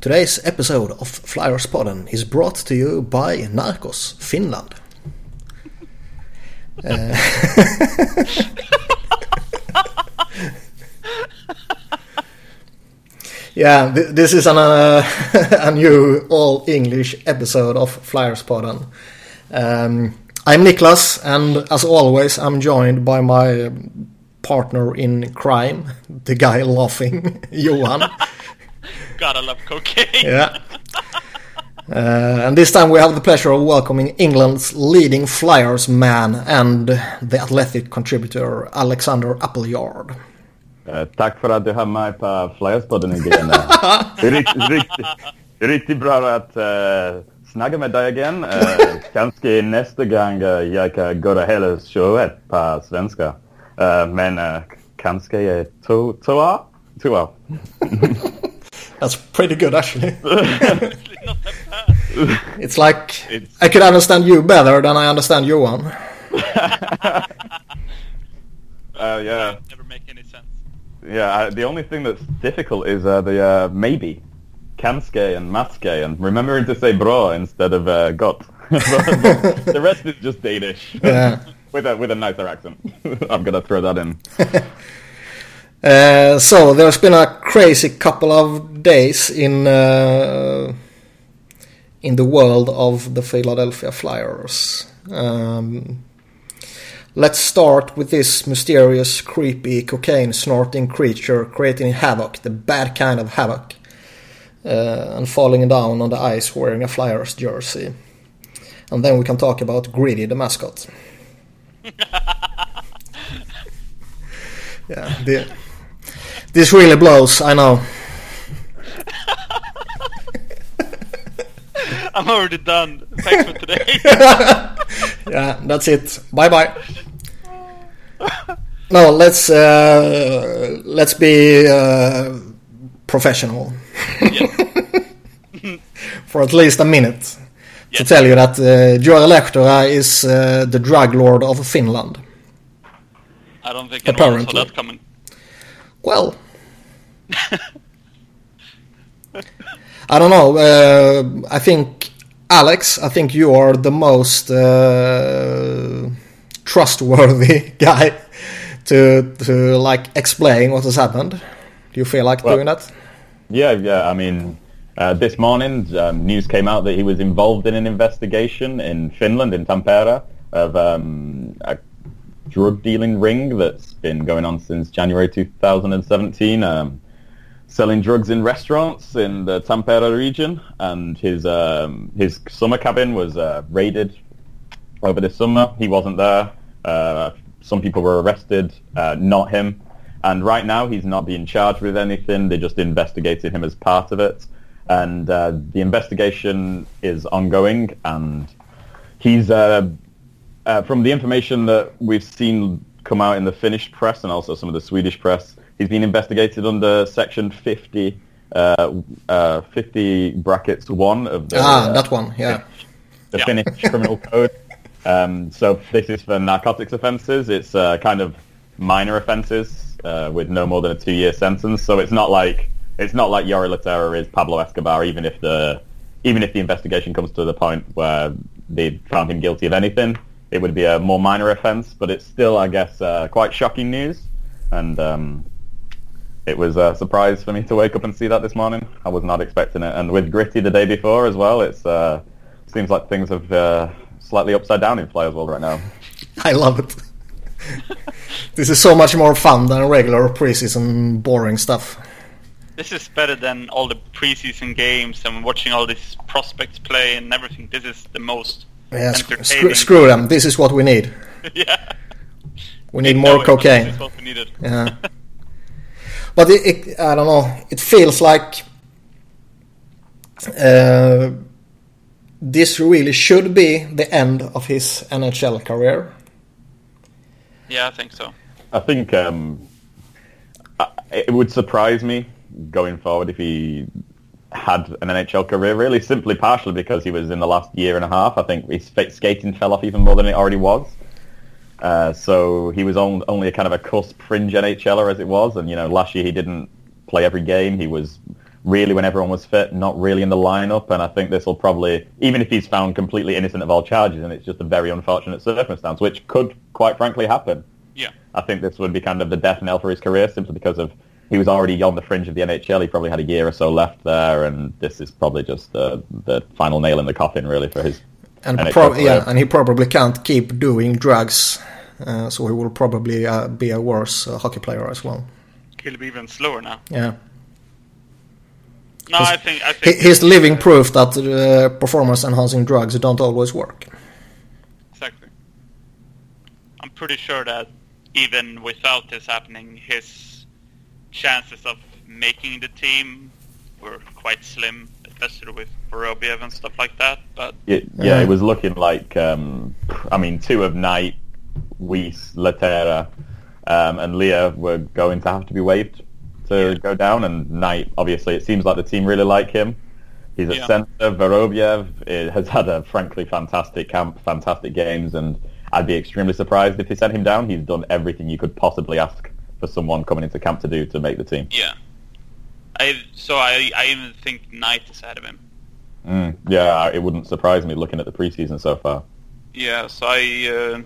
Today's episode of Flyers Podden is brought to you by Narcos, Finland. Uh, yeah, th- this is an, uh, a new all English episode of Flyers Podden. Um, I'm Niklas, and as always, I'm joined by my partner in crime, the guy laughing, Johan. Gotta love cocaine. Yeah. Uh, and this time we have the pleasure of welcoming England's leading Flyers man and the athletic contributor Alexander Appleyard. Eh, tack för att du har mig på Flyerspodden igen. Det är riktigt, riktigt, riktigt bra att uh, snacka med dig igen. Uh, kanske nästa gång uh, jag kan göra hela showet på svenska. Uh, men uh, kanske är två, två år. Två år. That's pretty good actually. Not that bad. It's like It's- I could understand you better than I understand Johan. Uh, yeah, Never make any sense. yeah. I, the only thing that's difficult is uh, the uh, maybe. Kanske and matske and remembering to say bra instead of uh, got. the rest is just Danish. Yeah. with a with a nicer accent. I'm gonna throw that in. Uh, so there's been a crazy couple of days in uh, in the world of the Philadelphia Flyers. Um, let's start with this mysterious, creepy, cocaine snorting creature creating havoc, the bad kind of havoc, uh, and falling down on the ice wearing a Flyers jersey. And then we can talk about Gritty, the mascot. yeah, the, this really blows, I know. I'm already done. Thanks for today. Yeah, that's it. Bye bye. No, let's uh, let's be uh, professional for at least a minute to tell you that uh, Jori Lehtera is uh, the drug lord of Finland. I don't think anyone Apparently. saw that coming. Well, I don't know. Uh, I think Alex. I think you are the most uh, trustworthy guy to to like explain what has happened. Do you feel like Well- doing that? Yeah, yeah. I mean, uh, this morning um, news came out that he was involved in an investigation in Finland, in Tampere, of um, a drug dealing ring that's been going on since January 2017, um, selling drugs in restaurants in the Tampere region. And his um, his summer cabin was uh, raided over the summer. He wasn't there. Uh, some people were arrested, uh, not him. And right now, he's not being charged with anything. They just investigated him as part of it. And uh, the investigation is ongoing. And he's, uh, uh, from the information that we've seen come out in the Finnish press and also some of the Swedish press, he's been investigated under Section 50, uh, uh, 50 brackets 1 of the... Ah, uh, that one. Yeah. the Yeah. Finnish criminal code. Um, so this is for narcotics offences. It's uh, kind of minor offences uh, with no more than a two-year sentence. So it's not like it's not like Jori Lehtera is Pablo Escobar. Even if the even if the investigation comes to the point where they found him guilty of anything, it would be a more minor offence. But it's still, I guess, uh, quite shocking news. And um, it was a surprise for me to wake up and see that this morning. I was not expecting it. And with Gritty the day before as well, it uh, seems like things have uh, slightly upside down in Flyers World right now. I love it. this is so much more fun than regular preseason boring stuff. This is better than all the preseason games and watching all these prospects play and everything. This is the most Yeah, sc- screw, screw them. This is what we need. yeah. We need more know it, but cocaine. This is what we needed. Yeah. But it, it, I don't know. It feels like uh, this really should be the end of his NHL career. yeah, I think so. I think um, it would surprise me going forward if he had an NHL career, really simply partially because he was in the last year and a half. I think his skating fell off even more than it already was. Uh, so he was on, only a kind of a cusp fringe NHLer as it was, and you know last year he didn't play every game. He was really when everyone was fit, not really in the lineup. And I think this will probably, even if he's found completely innocent of all charges, and it's just a very unfortunate circumstance, which could quite frankly happen. Yeah. I think this would be kind of the death knell for his career simply because of he was already on the fringe of the NHL. He probably had a year or so left there, and this is probably just the the final nail in the coffin, really, for his. And NHL pro- yeah, and he probably can't keep doing drugs, uh, so he will probably uh, be a worse uh, hockey player as well. He'll be even slower now. Yeah, No, I think I he, think he's living proof that uh, performance-enhancing drugs don't always work. Exactly. I'm pretty sure that even without this happening, his chances of making the team were quite slim, especially with Vorobiev and stuff like that. But Yeah, yeah, it was looking like, um, I mean, two of Knight, Weise, Lehtera, um, and Leah were going to have to be waived to Yeah. go down. And Knight, obviously, it seems like the team really like him. He's at Yeah. centre. Vorobiev has had a frankly fantastic camp, fantastic games, and I'd be extremely surprised if they sent him down. He's done everything you could possibly ask for someone coming into camp to do to make the team. yeah, I so I I even think Knight is ahead of him. Mm, yeah, it wouldn't surprise me looking at the preseason so far. Yeah, so I uh,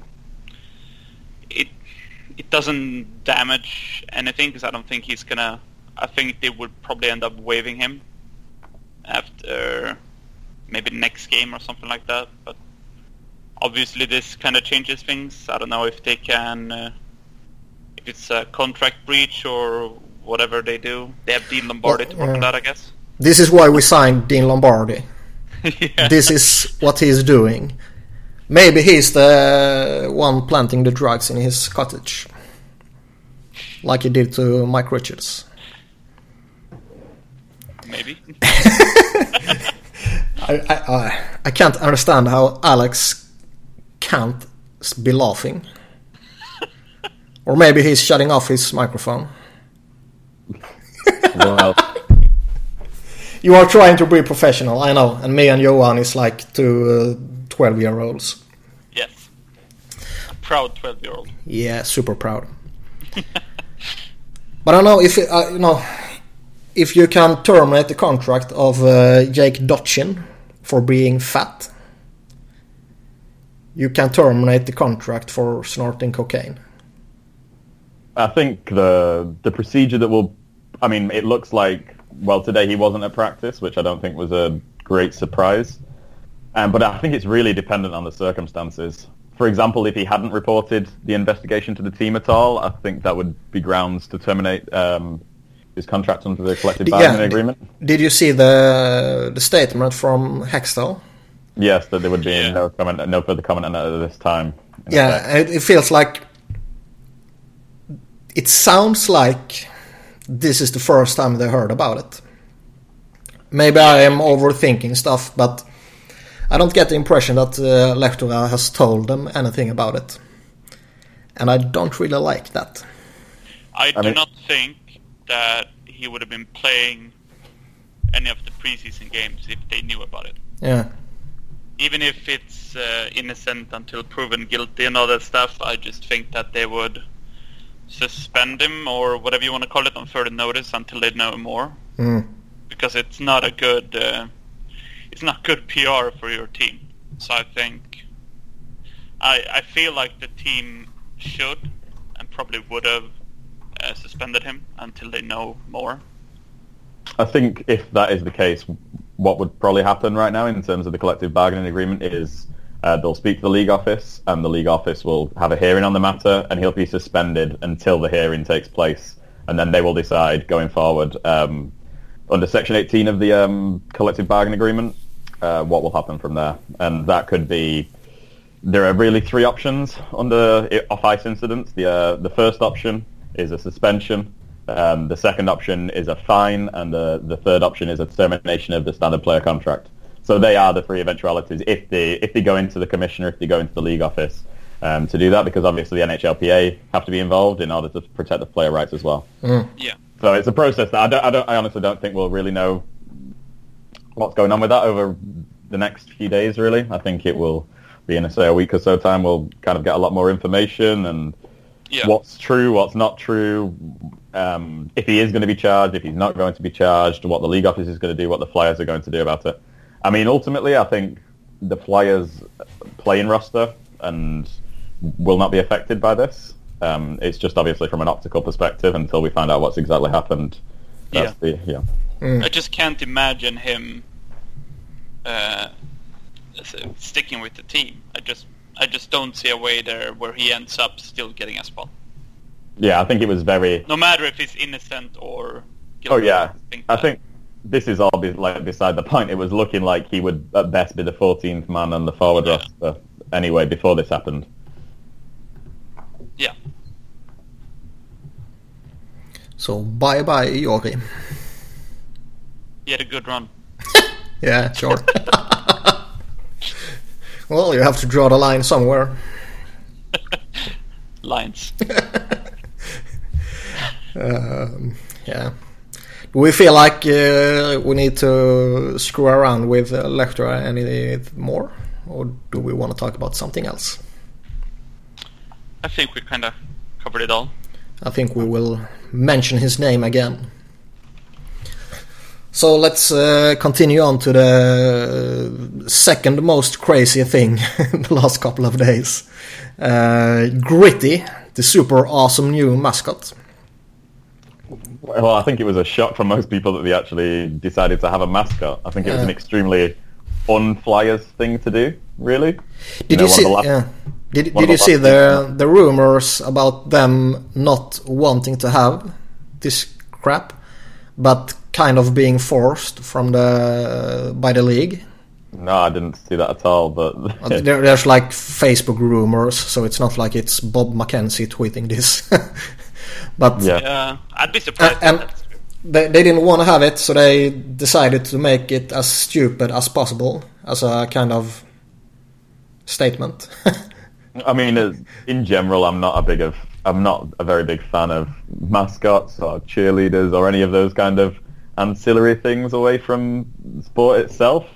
it it doesn't damage anything because I don't think he's gonna. I think they would probably end up waiving him after maybe next game or something like that. But obviously, this kind of changes things. I don't know if they can, uh, if it's a contract breach or whatever they do. They have Dean Lombardi to work Well, on that, I guess. This is why we signed Dean Lombardi. yeah. This is what he's doing. Maybe he's the one planting the drugs in his cottage, like he did to Mike Richards. maybe. I, I, I, I can't understand how Alex can't be laughing. or maybe he's shutting off his microphone. Well, You are trying to be professional, I know, and me and Johan is like two uh, 12 year olds. yes. A proud twelve-year-old. Yeah, super proud. but I don't know if it, uh, you know if you can terminate the contract of uh, Jake Dotchin for being fat. You can terminate the contract for snorting cocaine. I think the the procedure that will, I mean, it looks like well today he wasn't at practice, which I don't think was a great surprise. Um, but I think it's really dependent on the circumstances. For example, if he hadn't reported the investigation to the team at all, I think that would be grounds to terminate um, his contract under the collective Yeah. bargaining agreement. Did you see the the statement from Hextall? Yes, that there would be Yeah. no comment, no further comment on that at this time. in effect. Yeah, it, it feels like it sounds like this is the first time they heard about it. Maybe I am overthinking stuff, but I don't get the impression that uh, Lehtera has told them anything about it, and I don't really like that. I, do mean- not think that he would have been playing any of the preseason games if they knew about it. Yeah, Even if it's uh, innocent until proven guilty and all that stuff, I just think that they would suspend him or whatever you want to call it on further notice until they know more. mm. Because it's not a good, uh, it's not good PR for your team. So I think, I I feel like the team should and probably would have uh, suspended him until they know more. I think if that is the case, what would probably happen right now in terms of the collective bargaining agreement is uh, they'll speak to the league office, and the league office will have a hearing on the matter, and he'll be suspended until the hearing takes place, and then they will decide going forward um, under Section 18 of the um, collective bargaining agreement uh, what will happen from there, and that could be. There are really three options under off-ice incidents. The uh, the first option is a suspension. Um, the second option is a fine, and the, the third option is a termination of the standard player contract. So they are the three eventualities if they if they go into the commissioner, if they go into the league office um, to do that, because obviously the NHLPA have to be involved in order to protect the player rights as well. Yeah. So it's a process that I don't, I don't, I honestly don't think we'll really know what's going on with that over the next few days. Really, I think it will be in a say a week or so time. We'll kind of get a lot more information, and Yeah. what's true, what's not true, um, if he is going to be charged, if he's not going to be charged, what the league office is going to do, what the Flyers are going to do about it. I mean, ultimately, I think the Flyers playing roster and will not be affected by this. Um, it's just obviously from an optical perspective until we find out what's exactly happened. That's the yeah. I just can't imagine him uh, sticking with the team. I just I just don't see a way there where he ends up still getting a spot. Yeah, I think it was very No matter if he's innocent or Oh yeah, I that- think this is all be, like beside the point. It was looking like he would at best be the 14th man on the forward Yeah. roster anyway before this happened. yeah. So bye bye Jori. He had a good run. Yeah, sure. well, you have to draw the line somewhere. Lines. Um, yeah. Do we feel like uh, we need to screw around with uh, Lecter any more? Or do we want to talk about something else? I think we kind of covered it all. I think we will mention his name again. So let's uh, continue on to the second most crazy thing in the last couple of days. Uh, Gritty, the super awesome new mascot. Well, I think it was a shock for most people that they actually decided to have a mascot. I think it was an uh. extremely un-Flyers thing to do, really. Did know, you see? the last- yeah. Did, did you see the the rumors about them not wanting to have this crap, but kind of being forced from the uh, by the league? No, I didn't see that at all. But uh, There, there's like Facebook rumors, so it's not like it's Bob McKenzie tweeting this. but Yeah. Yeah, I'd be surprised. and- if that's true. they, they didn't want to have it, so they decided to make it as stupid as possible as a kind of statement. I mean, in general, I'm not a big of I'm not a very big fan of mascots or cheerleaders or any of those kind of ancillary things away from sport itself.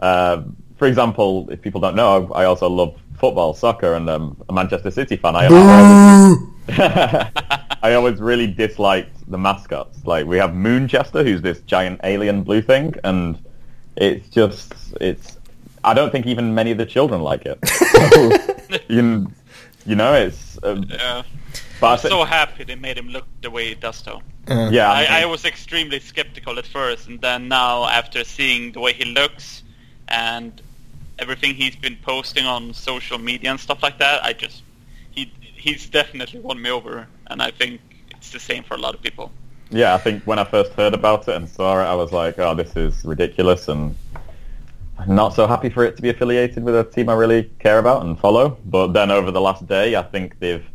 Uh, for example, if people don't know, I also love football, soccer, and um, a Manchester City fan. I, I, I always really disliked the mascots. Like we have Moonchester, who's this giant alien blue thing, and it's just it's. I don't think even many of the children like it. So, you, you know, it's. Um, Yeah. but I I'm so happy they made him look the way he does, though. Uh, yeah, I, I was extremely skeptical at first, and then now, after seeing the way he looks and everything he's been posting on social media and stuff like that, I just he he's definitely won me over, and I think it's the same for a lot of people. yeah, I think when I first heard about it and saw it, I was like, oh, this is ridiculous, and not so happy for it to be affiliated with a team I really care about and follow. But then over the last day, I think they've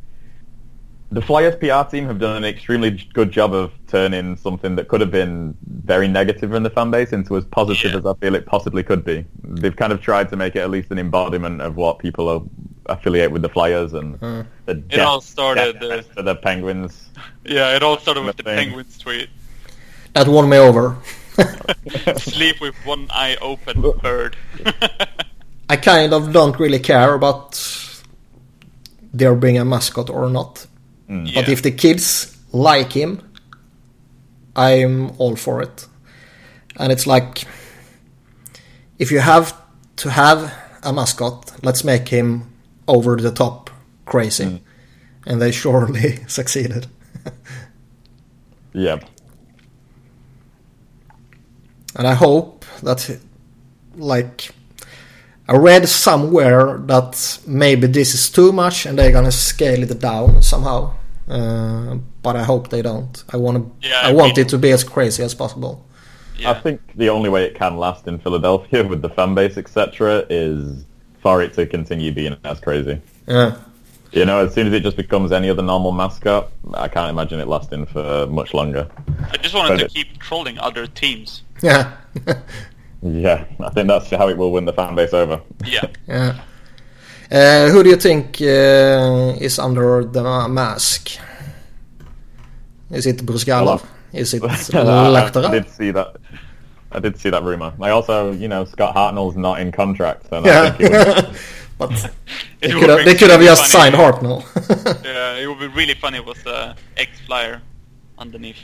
the Flyers PR team have done an extremely good job of turning something that could have been very negative in the fan base into as positive Yeah. as I feel it possibly could be. They've kind of tried to make it at least an embodiment of what people are, affiliate with the Flyers and the It all started, death uh, to the Penguins. Yeah, it all started with the Thing. Penguins tweet. that won me over. Sleep with one eye open, bird. I kind of don't really care about there being a mascot or not. Mm. But Yeah. if the kids like him, I'm all for it. And it's like, if you have to have a mascot, let's make him over the top crazy. Mm. And they surely succeeded. yeah. And I hope that, like, I read somewhere that maybe this is too much and they're gonna scale it down somehow. Uh, but I hope they don't. I want. Yeah, I I want mean- it to be as crazy as possible. yeah. I think the only way it can last in Philadelphia with the fan base, etc., is for it to continue being as crazy. Yeah. You know, as soon as it just becomes any other normal mascot, I can't imagine it lasting for much longer. I just wanted to But- keep trolling other teams. Yeah. Yeah, I think that's how it will win the fan base over. Yeah. yeah. Uh, who do you think uh, is under the mask? Is it Bryzgalov? Well, Is it I did see that. I did see that rumor. I also, you know, Scott Hartnell's not in contract, so Yeah. I think it would, But they could have, be they could have just funny. signed Hartnell. Yeah, it would be really funny with uh, X-Flyer underneath.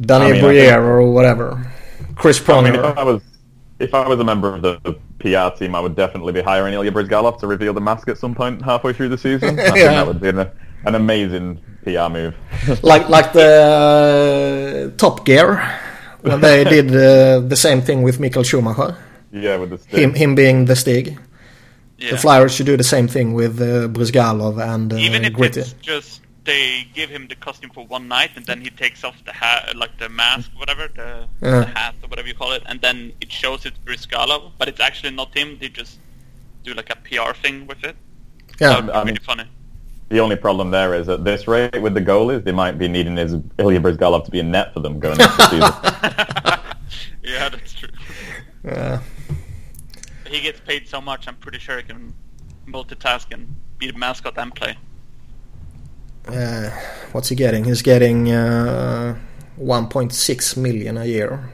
Danny I mean, Briere think- or whatever. Chris I mean, if Pronger. I was if I was a member of the, the PR team, I would definitely be hiring Ilya Bryzgalov to reveal the mask at some point halfway through the season. I think Yeah. that would be an, an amazing PR move. like like the uh, Top Gear when they did uh, the same thing with Michael Schumacher. yeah, with the Stig. Him him being the Stig. Yeah. The Flyers should do the same thing with uh, Bryzgalov and uh, Even if Gritty. it's just they give him the costume for one night and then he takes off the hat, like the mask, whatever, the, Yeah. the hat or whatever you call it, and then it shows it's Bryzgalov, but it's actually not him. They just do like a PR thing with it. Yeah, That would be I really mean- funny. The only problem there is at this rate with the goalies, they might be needing his Ilya Bryzgalov to be a net for them going into the season. yeah, that's true. uh, He gets paid so much, I'm pretty sure he can multitask and be the mascot and play. Uh, what's he getting? He's getting uh, 1.6 million a year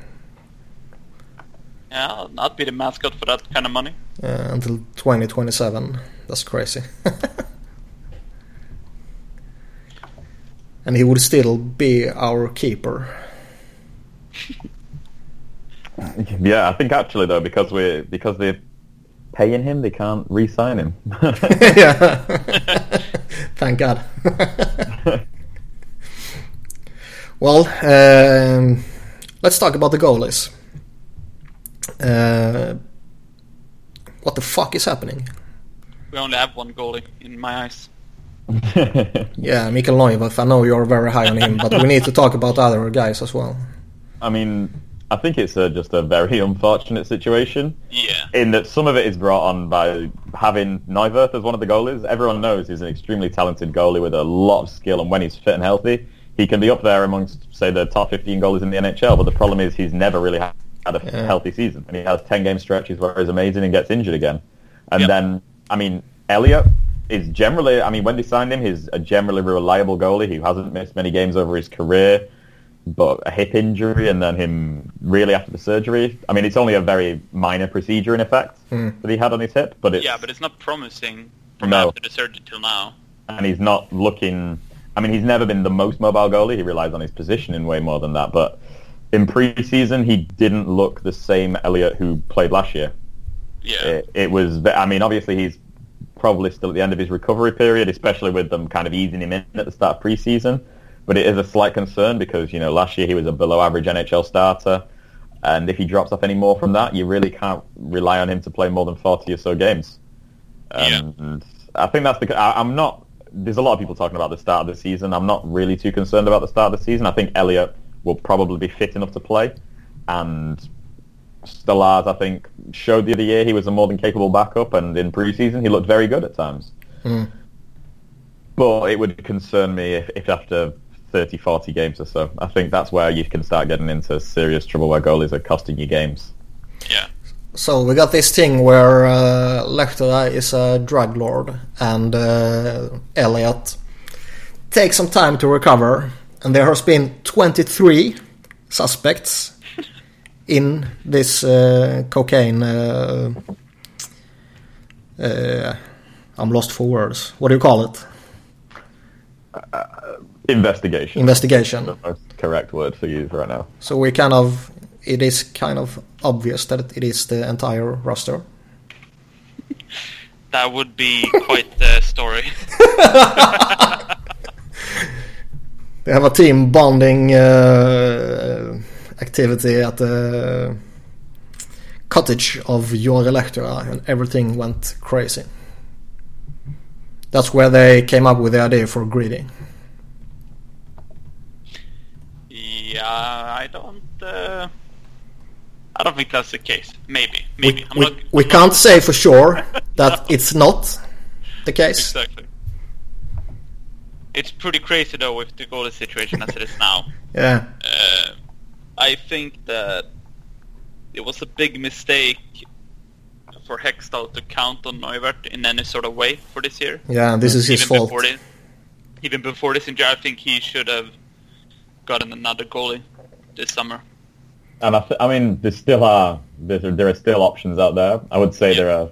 Yeah, I'll not be the mascot for that kind of money. uh, until 2027. That's crazy. and he would still be our keeper. yeah, I think actually though, because we because they're paying him, they can't re-sign him. yeah. Thank God. well, um, let's talk about the goalies. Uh, what the fuck is happening? We only have one goalie in my eyes. Yeah, Michal Neuvirth, I know you're very high on him, but we need to talk about other guys as well. I mean, I think it's a, just a very unfortunate situation. Yeah. in that some of it is brought on by having Neuvirth as one of the goalies. Everyone knows he's an extremely talented goalie with a lot of skill, and when he's fit and healthy, he can be up there amongst, say, the top 15 goalies in the NHL. But the problem is he's never really had a Yeah. healthy season, and he has 10 game stretches where he's amazing and gets injured again. And Yep. then, I mean, Elliott is generally, I mean, when they signed him, he's a generally reliable goalie who hasn't missed many games over his career but a hip injury and then him really after the surgery. I mean, it's only a very minor procedure in effect Hmm. that he had on his hip, but it's Yeah, but it's not promising from No. after the surgery till now. and he's not looking. I mean, he's never been the most mobile goalie. He relies on his positioning way more than that. But in preseason, he didn't look the same Elliott who played last year. Yeah. It, it was. ve- I mean, obviously he's probably still at the end of his recovery period, especially with them kind of easing him in at the start of preseason. But it is a slight concern because you know last year he was a below average NHL starter, and if he drops off any more from that, you really can't rely on him to play more than forty or so games. Yeah. And I think that's the. I, I'm not. There's a lot of people talking about the start of the season. I'm not really too concerned about the start of the season. I think Elliott will probably be fit enough to play, and Stolarz, I think, showed the other year he was a more than capable backup, and in preseason he looked very good at times. Hmm. But it would concern me if, if after 30, 40 games or so, I think that's where you can start getting into serious trouble where goalies are costing you games. Yeah. So we got this thing where uh, Lehtera is a drug lord and uh, Elliott takes some time to recover, and there has been 23 suspects in this uh, cocaine. Uh, uh, I'm lost for words. What do you call it? Investigation. Investigation. the most correct word for you right now. So we kind of, it is kind of obvious that it is the entire roster. That would be quite the story. They have a team bonding uh, activity at the cottage of your Lehtera and everything went crazy. That's where they came up with the idea for Gritty. Yeah, I don't. Uh, I don't think that's the case. Maybe, maybe. We, I'm we, not. we can't not- say for sure that it's not the case. Exactly. It's pretty crazy though with the goalie situation as it is now. Yeah, Uh, I think that it was a big mistake for Hextall to count on Neuvirth in any sort of way for this year. yeah, this is his even fault. before this, even before this injury, I think he should have gotten another goalie this summer. And I, th- I mean, there still are there, there are still options out there. I would say Yeah. there are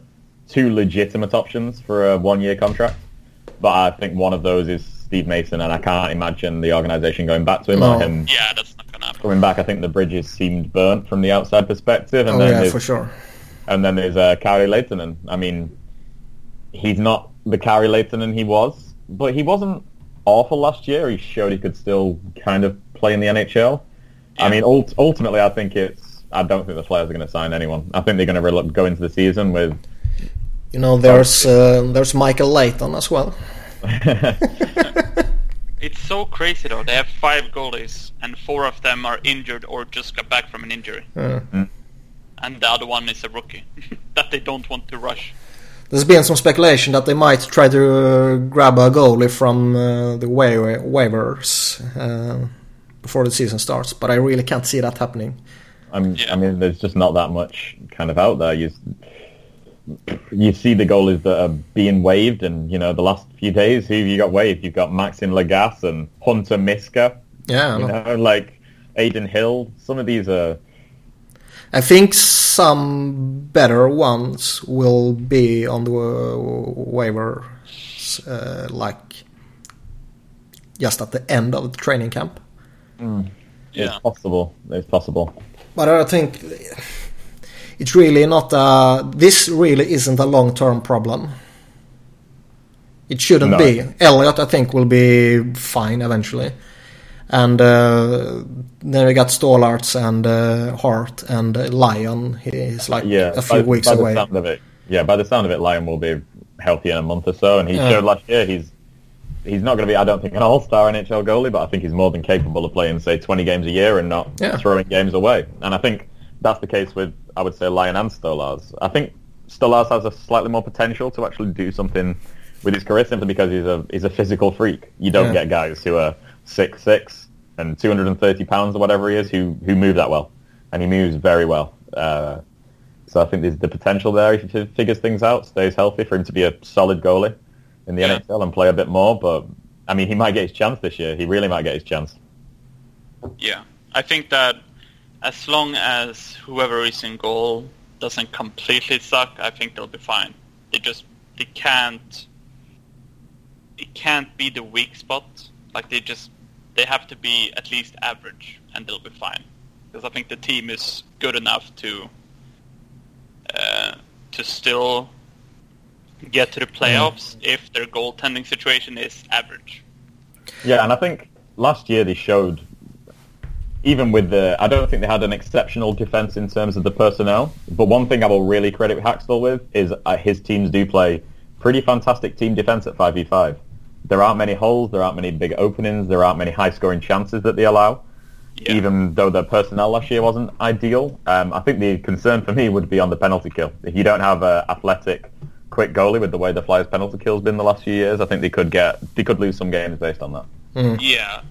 two legitimate options for a one-year contract, but I think one of those is Steve Mason, and I can't imagine the organisation going back to him No. or him Yeah, that's not gonna happen. coming back. I think the bridges seemed burnt from the outside perspective, and Oh then yeah, there's, for sure. and then there's uh, Kari Lehtonen. I mean, he's not the Kari Lehtonen he was, but he wasn't awful last year. He showed he could still kind of play in the NHL. I mean, ult- ultimately, I think it's. I don't think the Flyers are going to sign anyone. I think they're going to re- go into the season with. You know, there's uh, there's Michael Leighton as well. It's so crazy though. They have five goalies, and four of them are injured or just got back from an injury, Uh, and the other one is a rookie that they don't want to rush. there's been some speculation that they might try to uh, grab a goalie from uh, the wa- waivers uh, before the season starts, but I really can't see that happening. I'm, Yeah. I mean, there's just not that much kind of out there. You you see the goalies that are being waived, and you know the last few days, who have you got waived? You've got Maxim Lagacé and Hunter Miska. Yeah, You know. know, like Adin Hill. Some of these are. I think some better ones will be on the waiver, uh, like just at the end of the training camp. Yeah. It's possible. It's possible. But I think it's really not a. This really isn't a long-term problem. It shouldn't No. be. Elliott, I think, will be fine eventually. And uh, then we got Stolarz and uh, Hart and uh, Lyon. He's like Yeah, a few by, weeks by away. The sound of it, yeah, by the sound of it, Lyon will be healthy in a month or so, and he Yeah. showed last year he's he's not going to be, I don't think, an all-star NHL goalie, but I think he's more than capable of playing, say, 20 games a year and not Yeah. throwing games away. And I think that's the case with, I would say, Lyon and Stolarz. I think Stolarz has a slightly more potential to actually do something with his career simply because he's a he's a physical freak. You don't Yeah. get guys who are six six and 230 pounds or whatever he is who who move that well, and he moves very well. Uh, so I think there's the potential there if he figures things out, stays healthy, for him to be a solid goalie in the Yeah. NHL and play a bit more. But I mean, he might get his chance this year. He really might get his chance. Yeah, I think that as long as whoever is in goal doesn't completely suck, I think they'll be fine. They just they can't it can't be the weak spot. Like they just they have to be at least average, and they'll be fine. Because I think the team is good enough to uh, to still get to the playoffs if their goaltending situation is average. Yeah, and I think last year they showed, even with the, I don't think they had an exceptional defense in terms of the personnel. But one thing I will really credit Hextall with is uh, his teams do play pretty fantastic team defense at 5v5. There aren't many holes, there aren't many big openings, there aren't many high-scoring chances that they allow. Yeah. Even though their personnel last year wasn't ideal, um, I think the concern for me would be on the penalty kill. If you don't have a athletic, quick goalie with the way the Flyers penalty kill's been the last few years, I think they could get they could lose some games based on that. Mm-hmm. Yeah,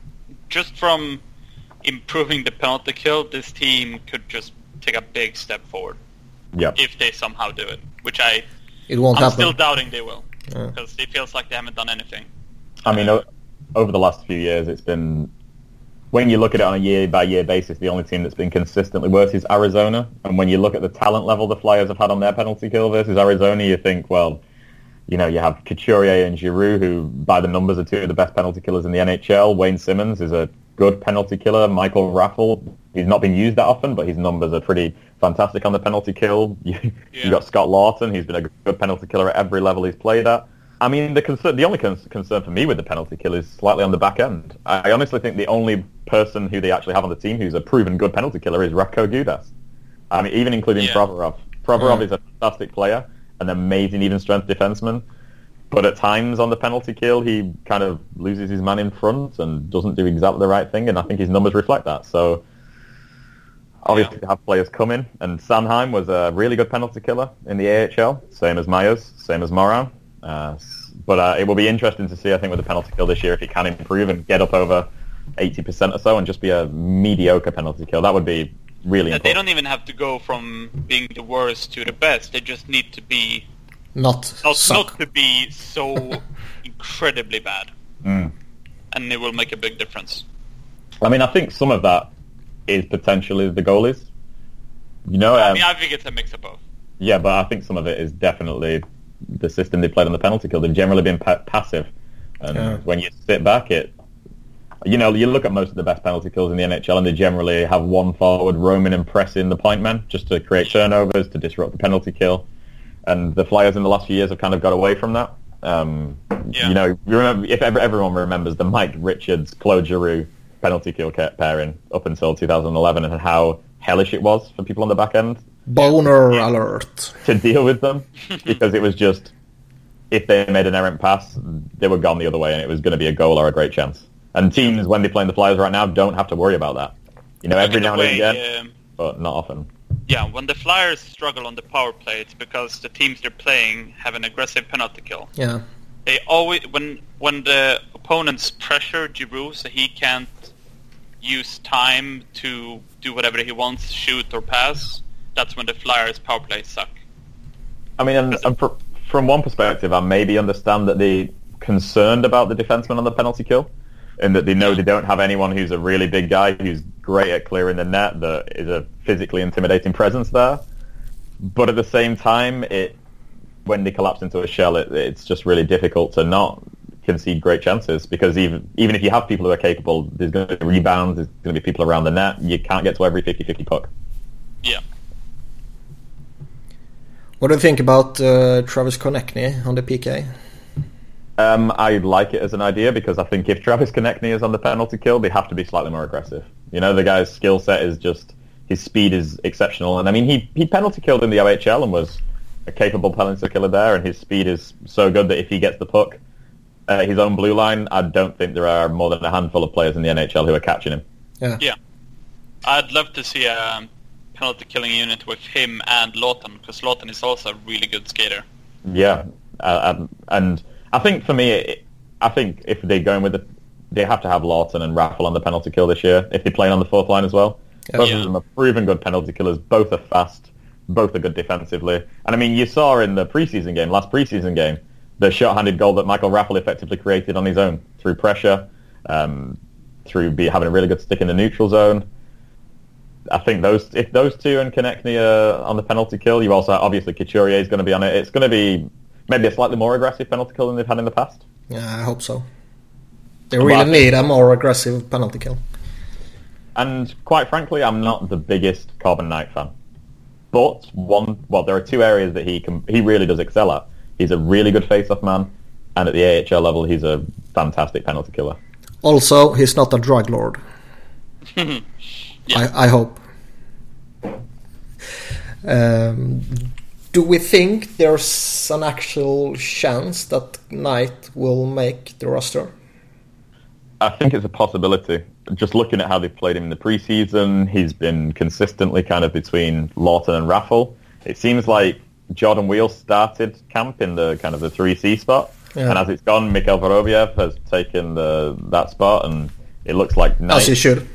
just from improving the penalty kill, this team could just take a big step forward Yeah. if they somehow do it, which I It won't I'm happen. still doubting they will Yeah. because it feels like they haven't done anything. I mean, o- over the last few years, it's been when you look at it on a year by year basis, the only team that's been consistently worse is Arizona. And when you look at the talent level the Flyers have had on their penalty kill versus Arizona, you think, well, you know, you have Couturier and Giroux, who by the numbers are two of the best penalty killers in the NHL. Wayne Simmonds is a good penalty killer. Michael Raffl, he's not been used that often, but his numbers are pretty fantastic on the penalty kill. You, Yeah. you got Scott Laughton, he's been a good penalty killer at every level he's played at. I mean, the concern, the only con- concern for me with the penalty kill is slightly on the back end. I honestly think the only person who they actually have on the team who's a proven good penalty killer is Radko Gudas. I mean, even including Yeah. Provorov. Provorov Mm. is a fantastic player, an amazing even strength defenseman, but at times on the penalty kill he kind of loses his man in front and doesn't do exactly the right thing, and I think his numbers reflect that. So obviously to have players come in, and Sanheim was a really good penalty killer in the AHL, same as Myers, same as Morin. Uh, but uh, it will be interesting to see, I think, with the penalty kill this year if he can improve and get up over 80% or so and just be a mediocre penalty kill. That would be really Yeah, they don't even have to go from being the worst to the best. They just need to be Not not, suck. not to be so incredibly bad, Mm. and it will make a big difference. I mean, I think some of that is potentially the goalies. You know, I um, mean, I think it's a mix of both. Yeah, but I think some of it is definitely the system they played on the penalty kill. They've generally been pa- passive, and Yeah. when you sit back, it you know you look at most of the best penalty kills in the NHL, and they generally have one forward roaming and pressing the point man just to create turnovers to disrupt the penalty kill. And the Flyers in the last few years have kind of got away from that. Um, Yeah. You know, you remember if ever, everyone remembers the Mike Richards Claude Giroux penalty kill ca- pairing up until 2011 and how hellish it was for people on the back end Boner alert. to deal with them because it was just if they made an errant pass, they were gone the other way, and it was going to be a goal or a great chance. And teams, when they're playing the Flyers right now, don't have to worry about that. You know, every In a now and again, um, but not often. yeah, when the Flyers struggle on the power play, it's because the teams they're playing have an aggressive penalty kill. Yeah. They always when when the opponents pressure Giroux so he can't use time to do whatever he wants, shoot or pass. That's when the Flyers power play suck. I mean, and, and fr- from one perspective, I maybe understand that they're concerned about the defenseman on the penalty kill, and that they know they don't have anyone who's a really big guy who's great at clearing the net, that is a physically intimidating presence there. But at the same time, it when they collapse into a shell, it, it's just really difficult to not concede great chances because even even if you have people who are capable, there's going to be rebounds, there's going to be people around the net. You can't get to every 50-50 puck. Yeah. What do you think about uh, Travis Konecny on the PK? Um, I like it as an idea because I think if Travis Konecny is on the penalty kill, they have to be slightly more aggressive. You know, the guy's skill set is just his speed is exceptional, and I mean he he penalty killed in the OHL and was a capable penalty killer there, and his speed is so good that if he gets the puck at his own blue line, I don't think there are more than a handful of players in the NHL who are catching him. Yeah. Yeah. I'd love to see a um, penalty killing unit with him and Laughton because Laughton is also a really good skater. Yeah, uh, um, and I think for me, it, I think if they're going with it, they have to have Laughton and Raffl on the penalty kill this year. If they're playing on the fourth line as well, Yeah. both Yeah. of them are proven good penalty killers. Both are fast. Both are good defensively. And I mean, you saw in the preseason game, last preseason game, the shot-handed goal that Michael Raffl effectively created on his own through pressure, um, through be, having a really good stick in the neutral zone. I think those if those two and Konecny are on the penalty kill, you also obviously Couturier is going to be on it. It's going to be maybe a slightly more aggressive penalty kill than they've had in the past. Yeah, I hope so. They really I think- need a more aggressive penalty kill. And quite frankly, I'm not the biggest Corban Knight fan. But one, well, there are two areas that he can, he really does excel at. He's a really good face-off man, and at the AHL level, he's a fantastic penalty killer. Also, he's not a drug lord. Yeah. I, I hope. Um, do we think there's an actual chance that Knight will make the roster? I think it's a possibility. Just looking at how they've played him in the preseason, he's been consistently kind of between Laughton and Raffl. It seems like Jordan Weal started camp in the kind of the 3C spot, Yeah. and as it's gone, Mikhail Vorobiev has taken the that spot, and it looks like Knight. As he should.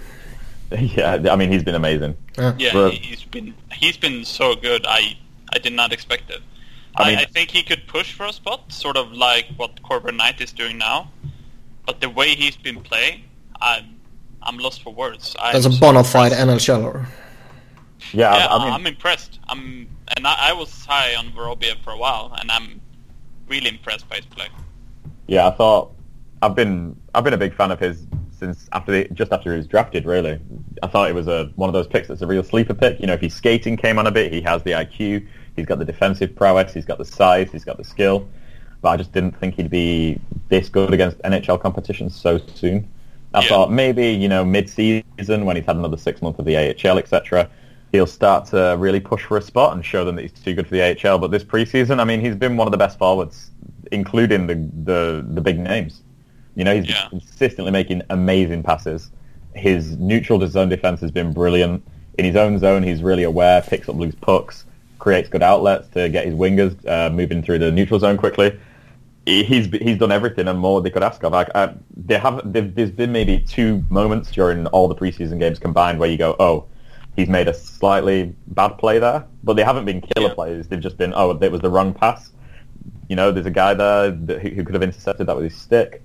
yeah, I mean he's been amazing. Yeah. Yeah, Well- he- he's been he's been so good. I I did not expect it. I I, mean- I think he could push for a spot, sort of like what Corban Knight is doing now. But the way he's been playing, I'm I'm lost for words. I'm As a bona fide impressed. NHLer. Yeah, Yeah, I, I mean, I'm impressed. I'm and I, I was high on Vorobiev for a while, and I'm really impressed by his play. yeah, I thought I've been I've been a big fan of his since after the, just after he was drafted. Really, I thought it was a one of those picks that's a real sleeper pick. You know, if his skating came on a bit, he has the IQ, he's got the defensive prowess, he's got the size, he's got the skill. But I just didn't think he'd be this good against NHL competition so soon. I Yeah. thought maybe you know mid-season when he's had another six months of the AHL, etc. He'll start to really push for a spot and show them that he's too good for the AHL. But this preseason, I mean, he's been one of the best forwards, including the the, the big names. You know, he's Yeah. consistently making amazing passes. His neutral to zone defense has been brilliant. In his own zone, he's really aware, picks up loose pucks, creates good outlets to get his wingers uh, moving through the neutral zone quickly. He's he's done everything and more they could ask of. I, I, they have there- there's been maybe two moments during all the preseason games combined where you go, oh, he's made a slightly bad play there, but they haven't been killer Yeah. plays. They've just been, oh, it was the wrong pass. You know, there's a guy there that, who, who could have intercepted that with his stick.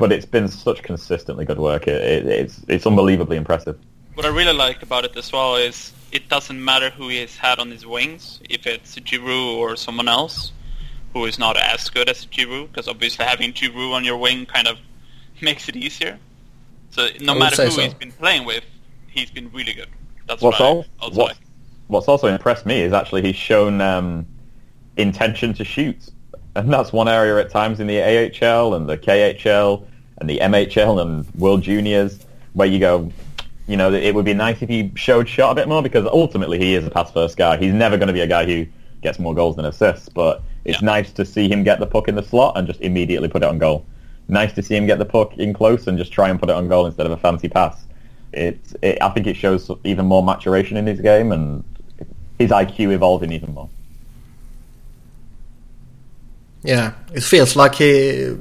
But it's been such consistently good work. It, it, it's it's unbelievably impressive. What I really like about it as well is it doesn't matter who he's had on his wings, if it's Giroux or someone else who is not as good as Giroux, because obviously having Giroux on your wing kind of makes it easier. So no matter who so. he's been playing with, he's been really good. That's What's what all, also what's, like. what's also impressed me is actually he's shown um, intention to shoot, and that's one area at times in the AHL and the KHL and the MHL and World Juniors where you go, you know, it would be nice if he showed shot a bit more because ultimately he is a pass first guy. He's never going to be a guy who gets more goals than assists, but it's Yeah. nice to see him get the puck in the slot and just immediately put it on goal. Nice to see him get the puck in close and just try and put it on goal instead of a fancy pass. It, it I think it shows even more maturation in his game and his IQ evolving even more. Yeah, it feels like he.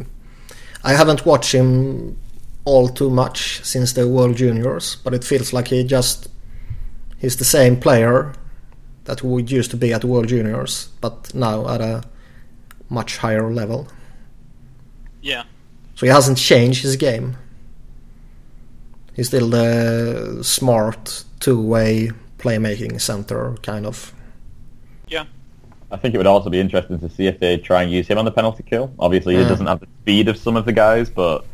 I haven't watched him all too much since the World Juniors, but it feels like he just. He's the same player that we used to be at World Juniors, but now at a much higher level. Yeah, So he hasn't changed his game. He's still the smart two-way playmaking center kind of. yeah, I think it would also be interesting to see if they try and use him on the penalty kill. Obviously, he doesn't have the speed of some of the guys, but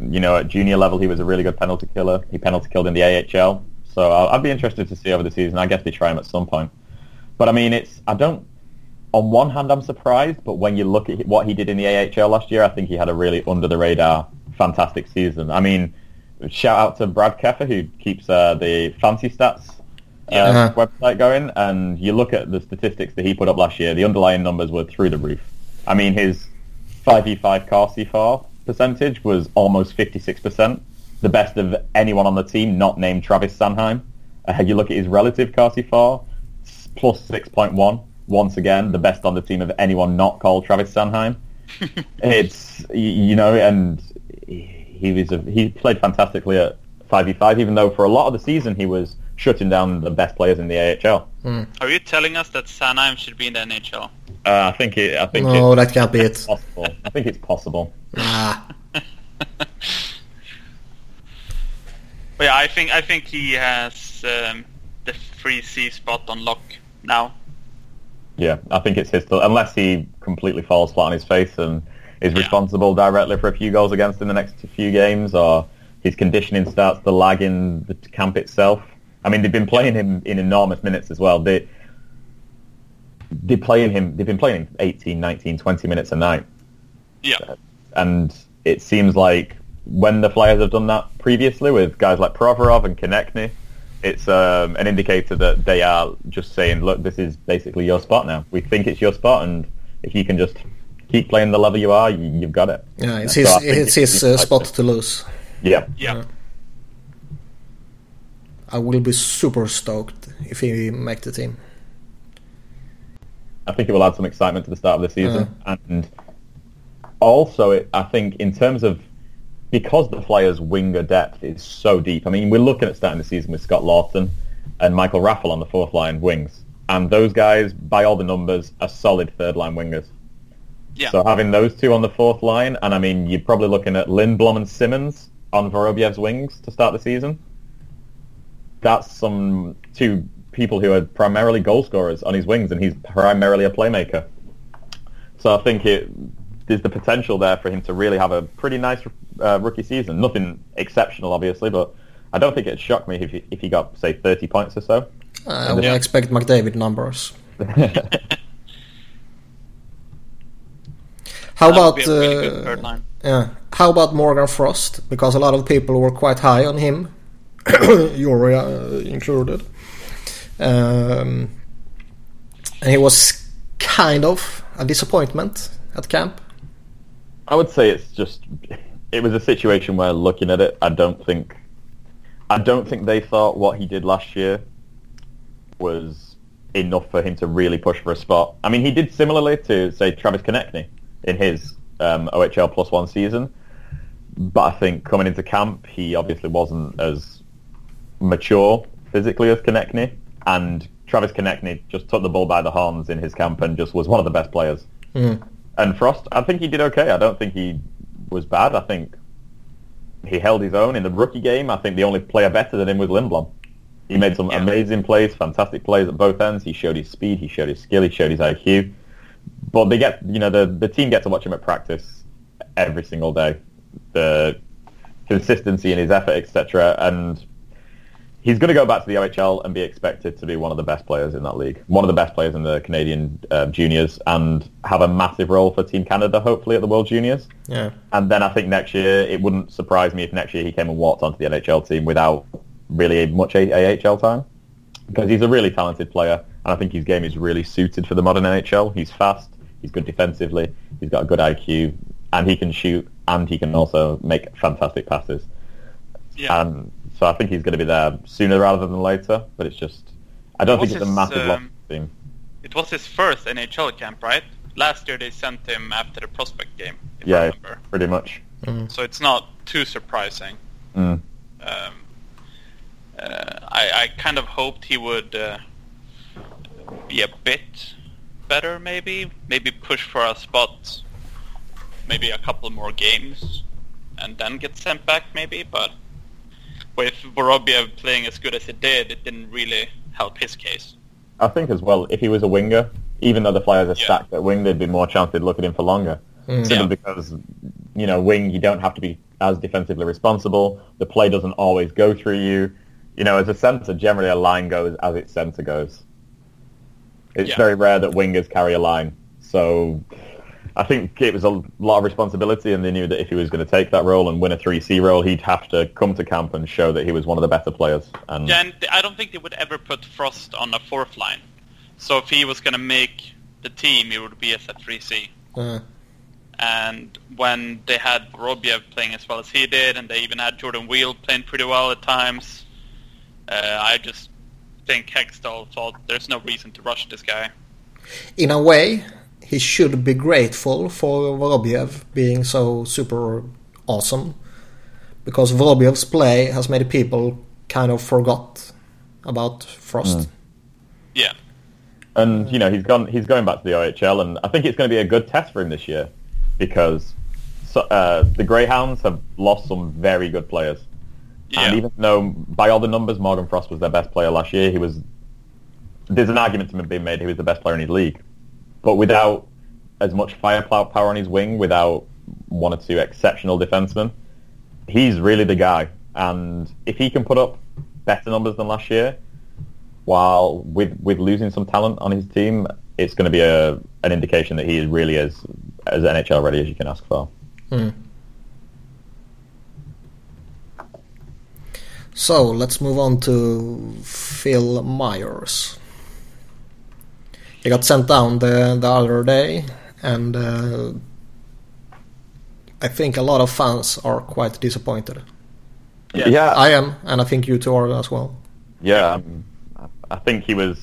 you know, at junior level, he was a really good penalty killer. He penalty killed in the AHL, so I'd be interested to see over the season. I guess they try him at some point. But I mean, it's I don't. On one hand, I'm surprised, but when you look at what he did in the AHL last year, I think he had a really under the radar, fantastic season. I mean, shout out to Brad Keffer who keeps uh, the fancy stats uh, Yeah. website going, and you look at the statistics that he put up last year, the underlying numbers were through the roof. I mean, his 5v5 Corsi for percentage was almost 56%, the best of anyone on the team not named Travis Sanheim. Uh, you look at his relative Corsi for, s- plus 6.1, once again, the best on the team of anyone not called Travis Sanheim. it's, you know, and he was a, he played fantastically at 5v5, even though for a lot of the season he was shutting down the best players in the AHL. Are you telling us that Sanheim should be in the NHL? Uh, I think it. I think No, it's that can't be it. possible. I think it's possible. Nah. But yeah, I think I think he has um, the 3C spot on lock now. Yeah, I think it's his. Unless he completely falls flat on his face and is Yeah. responsible directly for a few goals against in the next few games, or his conditioning starts to lag in the camp itself. I mean, they've been playing him in enormous minutes as well. They they're playing him. They've been playing him 18, 19, 20 minutes a night. Yeah, and it seems like when the Flyers have done that previously with guys like Provorov and Konecny, it's um, an indicator that they are just saying, look, this is basically your spot now. We think it's your spot, and if you can just keep playing the level you are, you, you've got it. Yeah, it's So his, I it's his uh, spot to lose. Yeah, yeah, I will be super stoked if he make the team. I think it will add some excitement to the start of the season, and also it, I think in terms of because the Flyers' winger depth is so deep. I mean, we're looking at starting the season with Scott Laughton and Michael Raffl on the fourth line wings, and those guys, by all the numbers, are solid third line wingers. yeah. So having those two on the fourth line, and I mean, you're probably looking at Lindblom and Simmonds on Vorobiev's wings to start the season. That's some two people who are primarily goal scorers on his wings, and he's primarily a playmaker. So I think it there's the potential there for him to really have a pretty nice uh, rookie season. Nothing exceptional, obviously, but I don't think it'd shock me if he, if he got say 30 points or so. I would Yeah. expect McDavid numbers. How That about really uh, yeah? How about Morgan Frost? Because a lot of people were quite high on him, Yuri uh, included. Um, and he was kind of a disappointment at camp. I would say it's just it was a situation where looking at it, I don't think I don't think they thought what he did last year was enough for him to really push for a spot. I mean, he did similarly to say Travis Konecny in his um, OHL plus one season, but I think coming into camp, he obviously wasn't as mature physically as Konecny, and Travis Konecny just took the bull by the horns in his camp and just was one of the best players. Mm. And Frost, I think he did okay. I don't think he was bad. I think he held his own in the rookie game. I think the only player better than him was Lindblom. He made some Yeah. amazing plays, fantastic plays at both ends. He showed his speed, he showed his skill, he showed his IQ. But they get, you know, the the team get to watch him at practice every single day. The consistency in his effort, etc. And he's going to go back to the OHL and be expected to be one of the best players in that league, one of the best players in the Canadian uh, juniors, and have a massive role for Team Canada, hopefully at the World Juniors. Yeah. And then I think next year it wouldn't surprise me if next year he came and walked onto the NHL team without really much AHL time because he's a really talented player and I think his game is really suited for the modern NHL. He's fast, he's good defensively, he's got a good IQ, and he can shoot and he can also make fantastic passes. Yeah. And so I think he's going to be there sooner rather than later. But it's just I don't What's think it's a his, massive loss um, for the. It was his first NHL camp, right? Last year they sent him after the prospect game, if I Yeah, remember. pretty much. So it's not too surprising. Mm. Um, uh, I, I kind of hoped he would uh, be a bit better, maybe. Maybe push for a spot, maybe a couple more games, and then get sent back, maybe. But with Vorobiev playing as good as he did, it didn't really help his case. I think as well, if he was a winger, even though the Flyers are Yeah. stacked at wing, there'd be more chance they'd look at him for longer. Hmm. Simply Yeah. because, you know, wing, you don't have to be as defensively responsible. The play doesn't always go through you. You know, as a centre, generally a line goes as its centre goes. It's Yeah. very rare that wingers carry a line. So I think it was a lot of responsibility, and they knew that if he was going to take that role and win a 3C role, he'd have to come to camp and show that he was one of the better players. And Yeah, and I don't think they would ever put Frost on a fourth line. So if he was going to make the team, he would be as a 3C. Uh, And when they had Vorobiev playing as well as he did, and they even had Jordan Weal playing pretty well at times, uh, I just think Hextall thought there's no reason to rush this guy. in a way, he should be grateful for Vorobiev being so super awesome. Because Vorobiev's play has made people kind of forgot about Frost. Yeah, And you know he's gone. He's going back to the OHL, and I think it's going to be a good test for him this year because so, uh, the Greyhounds have lost some very good players. yeah, And even though by all the numbers Morgan Frost was their best player last year, he was. There's an argument to be made he was the best player in his league, but without as much firepower power on his wing, without one or two exceptional defensemen, he's really the guy. And if he can put up better numbers than last year, while with with losing some talent on his team, it's going to be a an indication that he is really as as NHL ready as you can ask for. Hmm. So let's move on to Phil Myers. He got sent down the, the other day, and uh, I think a lot of fans are quite disappointed. Yeah. yeah, I am, and I think you two are as well. Yeah, um, I think he was.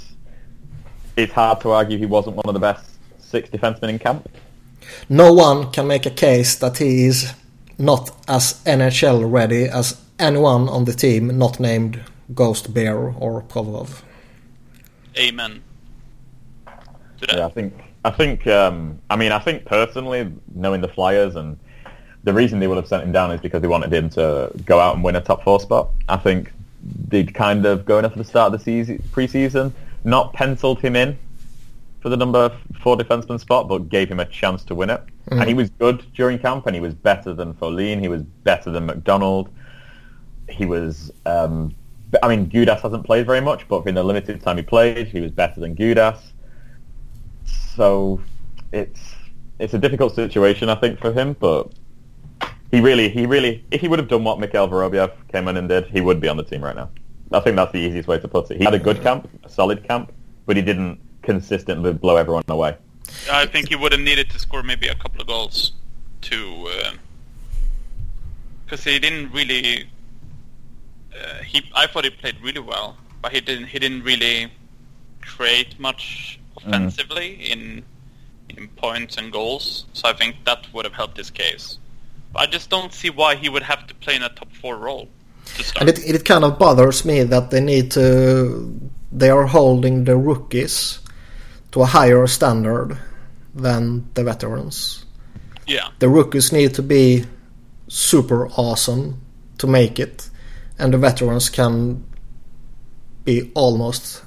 It's hard to argue he wasn't one of the best six defensemen in camp. No one can make a case that he is not as NHL ready as anyone on the team not named Ghost Bear or Provorov. amen to that. Yeah, I think. I think. Um, I mean, I think personally, knowing the Flyers and the reason they would have sent him down is because they wanted him to go out and win a top four spot. I think they'd kind of going up at the start of the season, preseason, not penciled him in for the number four defenseman spot, but gave him a chance to win it. And he was good during camp, and he was better than Folin. He was better than MacDonald. He was. Um, I mean, Gudas hasn't played very much, but in the limited time he played, he was better than Gudas. So it's it's a difficult situation, I think, for him. But he really, he really, if he would have done what Mikhail Vorobiev came in and did, he would be on the team right now. I think that's the easiest way to put it. He had a good camp, a solid camp, but he didn't consistently blow everyone away. I think he would have needed to score maybe a couple of goals to, because he didn't really. Uh, he, I thought he played really well, but he didn't. He didn't really create much offensively in in points and goals. So I think that would have helped his case. But I just don't see why he would have to play in a top four role. And it, it kind of bothers me that they need to. They are holding the rookies to a higher standard than the veterans. yeah, The rookies need to be super awesome to make it, and the veterans can be almost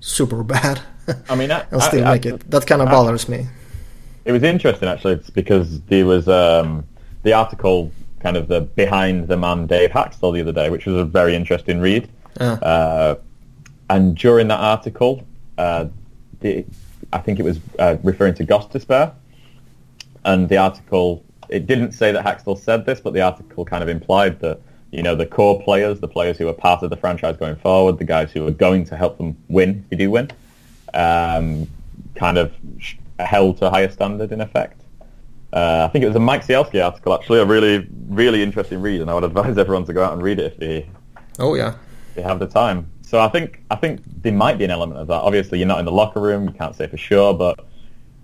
super bad I mean, I, and still I- make I- it. That kind of bothers me. It was interesting actually. It's because there was um, the article, kind of the behind the man Dave Hakstol the other day, which was a very interesting read. Yeah. Uh, and during that article, uh, the, I think it was uh, referring to Gostisbehere, and the article it didn't say that Hakstol said this, but the article kind of implied that you know the core players, the players who are part of the franchise going forward, the guys who are going to help them win if you do win, um, kind of held to a higher standard in effect. Uh, I think it was a Mike Sielski article, actually, a really, really interesting read, and I would advise everyone to go out and read it if they, Oh yeah. if they have the time. So I think I think there might be an element of that. Obviously, you're not in the locker room, you can't say for sure, but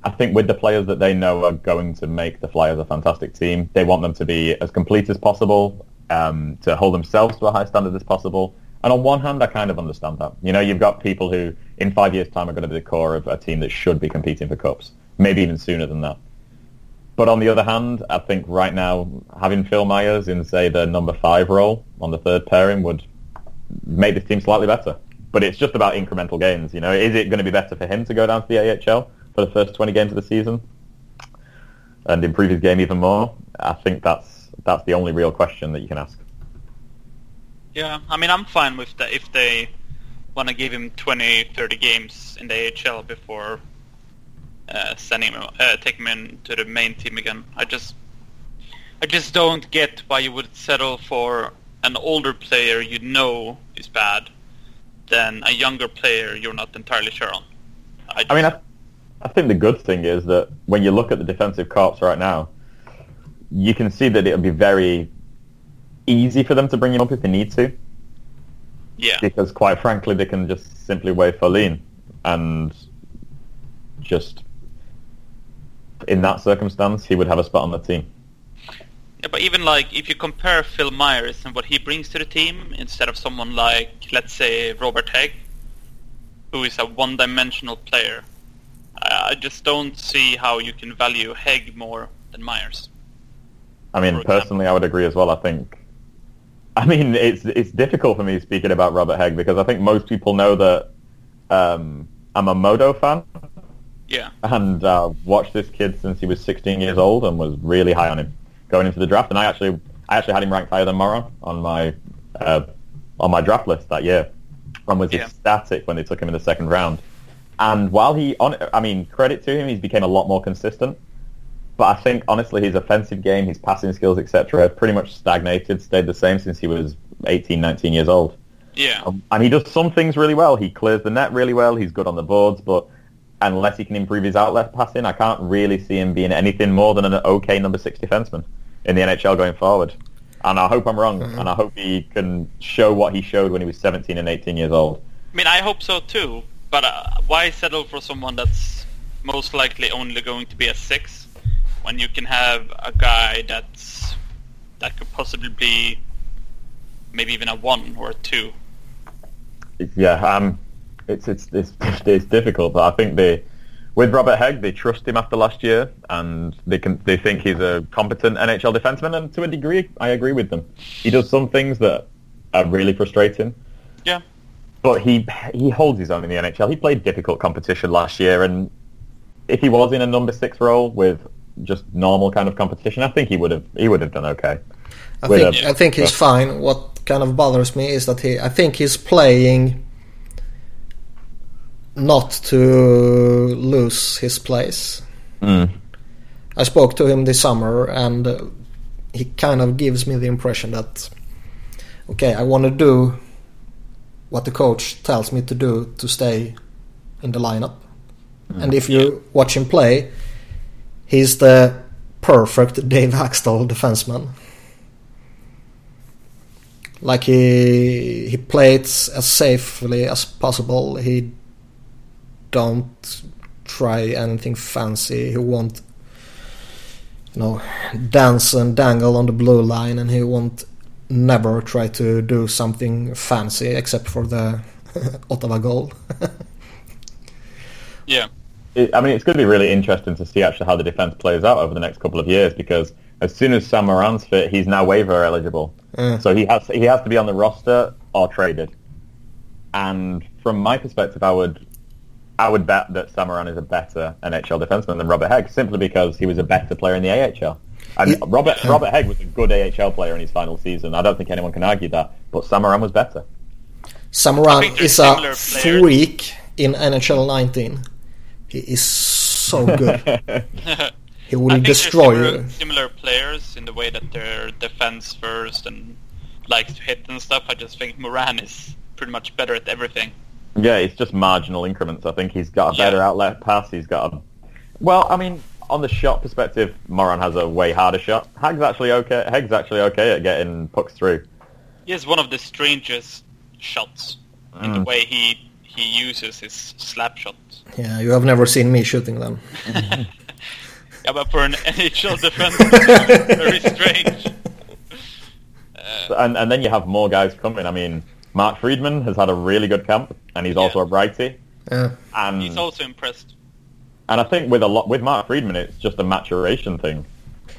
I think with the players that they know are going to make the Flyers a fantastic team, they want them to be as complete as possible, um, to hold themselves to a high standard as possible. And on one hand, I kind of understand that. You know, you've got people who, in five years' time, are going to be the core of a team that should be competing for cups, maybe even sooner than that. But on the other hand, I think right now having Phil Myers in, say, the number five role on the third pairing would make this team slightly better. But it's just about incremental gains. You know, is it going to be better for him to go down to the AHL for the first 20 games of the season and improve his game even more? I think that's that's the only real question that you can ask. Yeah, I mean, I'm fine with that if they want to give him 20, 30 games in the AHL before uh, sending him, uh, taking him into the main team again. I just, I just don't get why you would settle for an older player you know is bad than a younger player you're not entirely sure on. I, I mean, I, I think the good thing is that when you look at the defensive corps right now, you can see that it would be very easy for them to bring him up if they need to. yeah, because quite frankly they can just simply waive Folin and just in that circumstance he would have a spot on the team. Yeah, but even like if you compare Phil Myers and what he brings to the team instead of someone like, let's say, Robert Hagg, who is a one-dimensional player, I just don't see how you can value Hagg more than Myers. I mean personally I would agree as well I think I mean it's it's difficult for me speaking about Robert Hagg because I think most people know that um, I'm a Modo fan Yeah, and uh, watched this kid since he was 16 years old and was really high on him going into the draft. And I actually, I actually had him ranked higher than Morin on my uh, on my draft list that year, and was Yeah. ecstatic when they took him in the second round. And while he, on, I mean, credit to him, he's became a lot more consistent. But I think honestly, his offensive game, his passing skills, etc., have pretty much stagnated, stayed the same since he was 18, 19 years old. yeah, Um, and he does some things really well. He clears the net really well. He's good on the boards, but unless he can improve his outlet passing, I can't really see him being anything more than an okay number six defenseman in the NHL going forward. And I hope I'm wrong, and I hope he can show what he showed when he was 17 and 18 years old. I mean, I hope so too. But uh, why settle for someone that's most likely only going to be a six when you can have a guy that's that could possibly be maybe even a one or a two? Yeah, um, it's it's it's it's difficult, but I think they with Robert Hagg they trust him after last year, and they can they think he's a competent NHL defenseman, and to a degree, I agree with them. He does some things that are really frustrating, Yeah, but he he holds his own in the NHL. He played difficult competition last year, and if he was in a number six role with just normal kind of competition, I think he would have he would have done okay. I With think a- I think he's fine. What kind of bothers me is that he I think he's playing not to lose his place. Mm. I spoke to him this summer and uh, he kind of gives me the impression that okay, I want to do what the coach tells me to do to stay in the lineup. And if you watch him play, he's the perfect Dave Hakstol defenseman. Like he he plays as safely as possible. He don't try anything fancy. He won't you know dance and dangle on the blue line and he won't never try to do something fancy except for the Ottawa goal. yeah, it, I mean, it's going to be really interesting to see actually how the defense plays out over the next couple of years because as soon as Sam Morin's fit, he's now waiver eligible. Yeah. So he has he has to be on the roster or traded. and from my perspective, I would I would bet that Sam Morin is a better NHL defenseman than Robert Hagg, simply because he was a better player in the AHL. And Yeah. Robert Robert Hagg was a good AHL player in his final season. I don't think anyone can argue that. But Sam Morin was better. I Sam Morin is a similar players. freak in NHL 19. He is so good. He I will think destroy you. similar, similar players in the way that they're defense first and likes to hit and stuff. I just think Morin is pretty much better at everything. Yeah, it's just marginal increments. I think he's got a better Yeah. outlet pass. He's got a... Well, I mean, on the shot perspective, Morin has a way harder shot. Hagg's actually okay. Hagg's actually okay at getting pucks through. He has one of the strangest shots in the Mm. way he he uses his slap shots. Yeah, you have never seen me shooting them. Yeah, but for an NHL defense, very strange. Uh, And, and then you have more guys coming. I mean, Mark Friedman has had a really good camp, and he's also a righty. Yeah. And he's also impressed. and I think with a lot with Mark Friedman, it's just a maturation thing.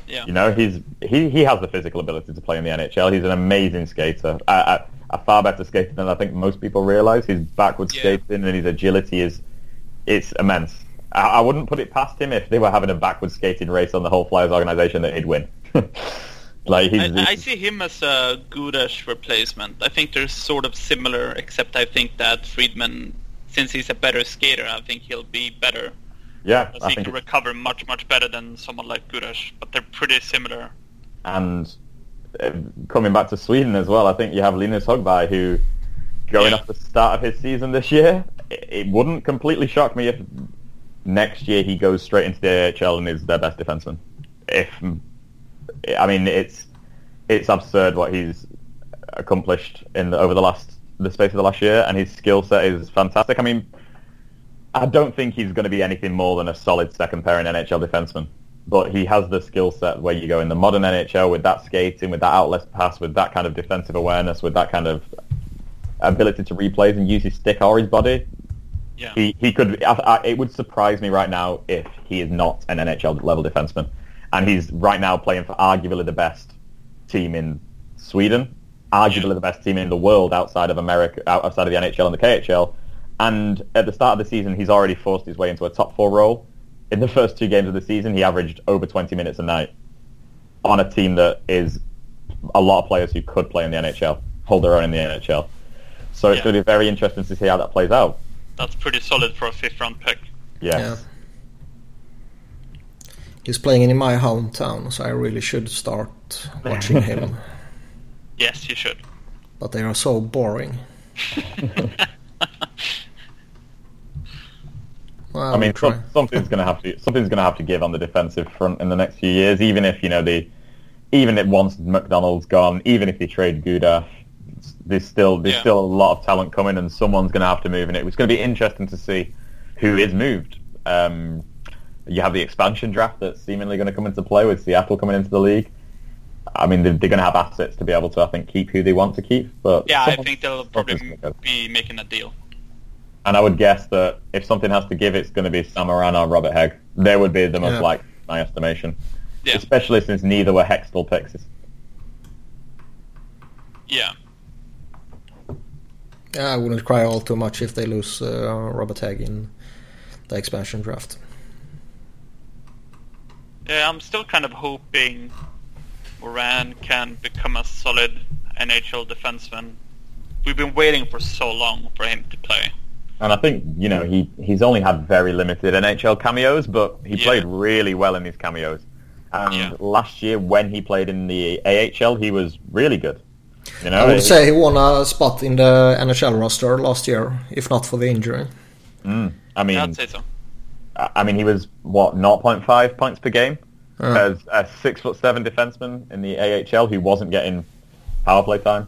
Yeah. You know, he's he, he has the physical ability to play in the NHL. He's an amazing skater, a, a, a far better skater than I think most people realize. His backward Yeah. skating and his agility is it's immense. I, I wouldn't put it past him if they were having a backward skating race on the whole Flyers organization that he'd win. like he's, I, I see him as a Gudas replacement. I think they're sort of similar, except I think that Friedman, since he's a better skater, I think he'll be better. yeah, I he think can recover much, much better than someone like Gudas. But they're pretty similar. And coming back to Sweden as well, I think you have Linus Högberg who, going off the start of his season this year, it, it wouldn't completely shock me if next year he goes straight into the AHL and is their best defenseman. If I mean, it's it's absurd what he's accomplished in the, over the last the space of the last year, and his skill set is fantastic. I mean, I don't think he's going to be anything more than a solid second pairing NHL defenseman, but he has the skill set where you go in the modern NHL with that skating, with that outlet pass, with that kind of defensive awareness, with that kind of ability to replays and use his stick or his body. Yeah. He he could. I, I, it would surprise me right now if he is not an NHL level defenseman, and he's right now playing for arguably the best team in Sweden, arguably the best team in the world outside of America, outside of the NHL and the KHL. And at the start of the season, he's already forced his way into a top four role. In the first two games of the season, he averaged over 20 minutes a night on a team that is a lot of players who could play in the NHL, hold their own in the NHL. So it's going to be very interesting to see how that plays out. That's pretty solid for a fifth round pick. Yes. Yeah. He's playing in my hometown, so I really should start watching him. Yes, you should. But they are so boring. Well, I mean, try. some, something's going to have to something's going to have to give on the defensive front in the next few years. Even if you know the, even if once MacDonald's gone, even if they trade Gouda, there's still there's Yeah. still a lot of talent coming, and someone's going to have to move. And it was going to be interesting to see who is moved. Um, you have the expansion draft that's seemingly going to come into play with Seattle coming into the league. I mean, they're, they're going to have assets to be able to, I think, keep who they want to keep. But Yeah, I think they'll probably be making a deal. And I would guess that if something has to give, it's going to be Sam Morin or Robert Hagg. They would be the most Yeah. like my estimation. Yeah. Especially since neither were Hextall picks. Yeah. Yeah, I wouldn't cry all too much if they lose uh, Robert Hagg in the expansion draft. Yeah, I'm still kind of hoping Morin can become a solid NHL defenseman. We've been waiting for so long for him to play. And I think, you know, he, he's only had very limited NHL cameos, but he Yeah. played really well in these cameos. And Yeah. last year, when he played in the AHL, he was really good. You know, I would he- say he won a spot in the NHL roster last year, if not for the injury. Mm, I mean, Yeah, I'd say so. I I mean, he was what 0.5 points per game Uh, as a six foot seven defenseman in the AHL who wasn't getting power play time.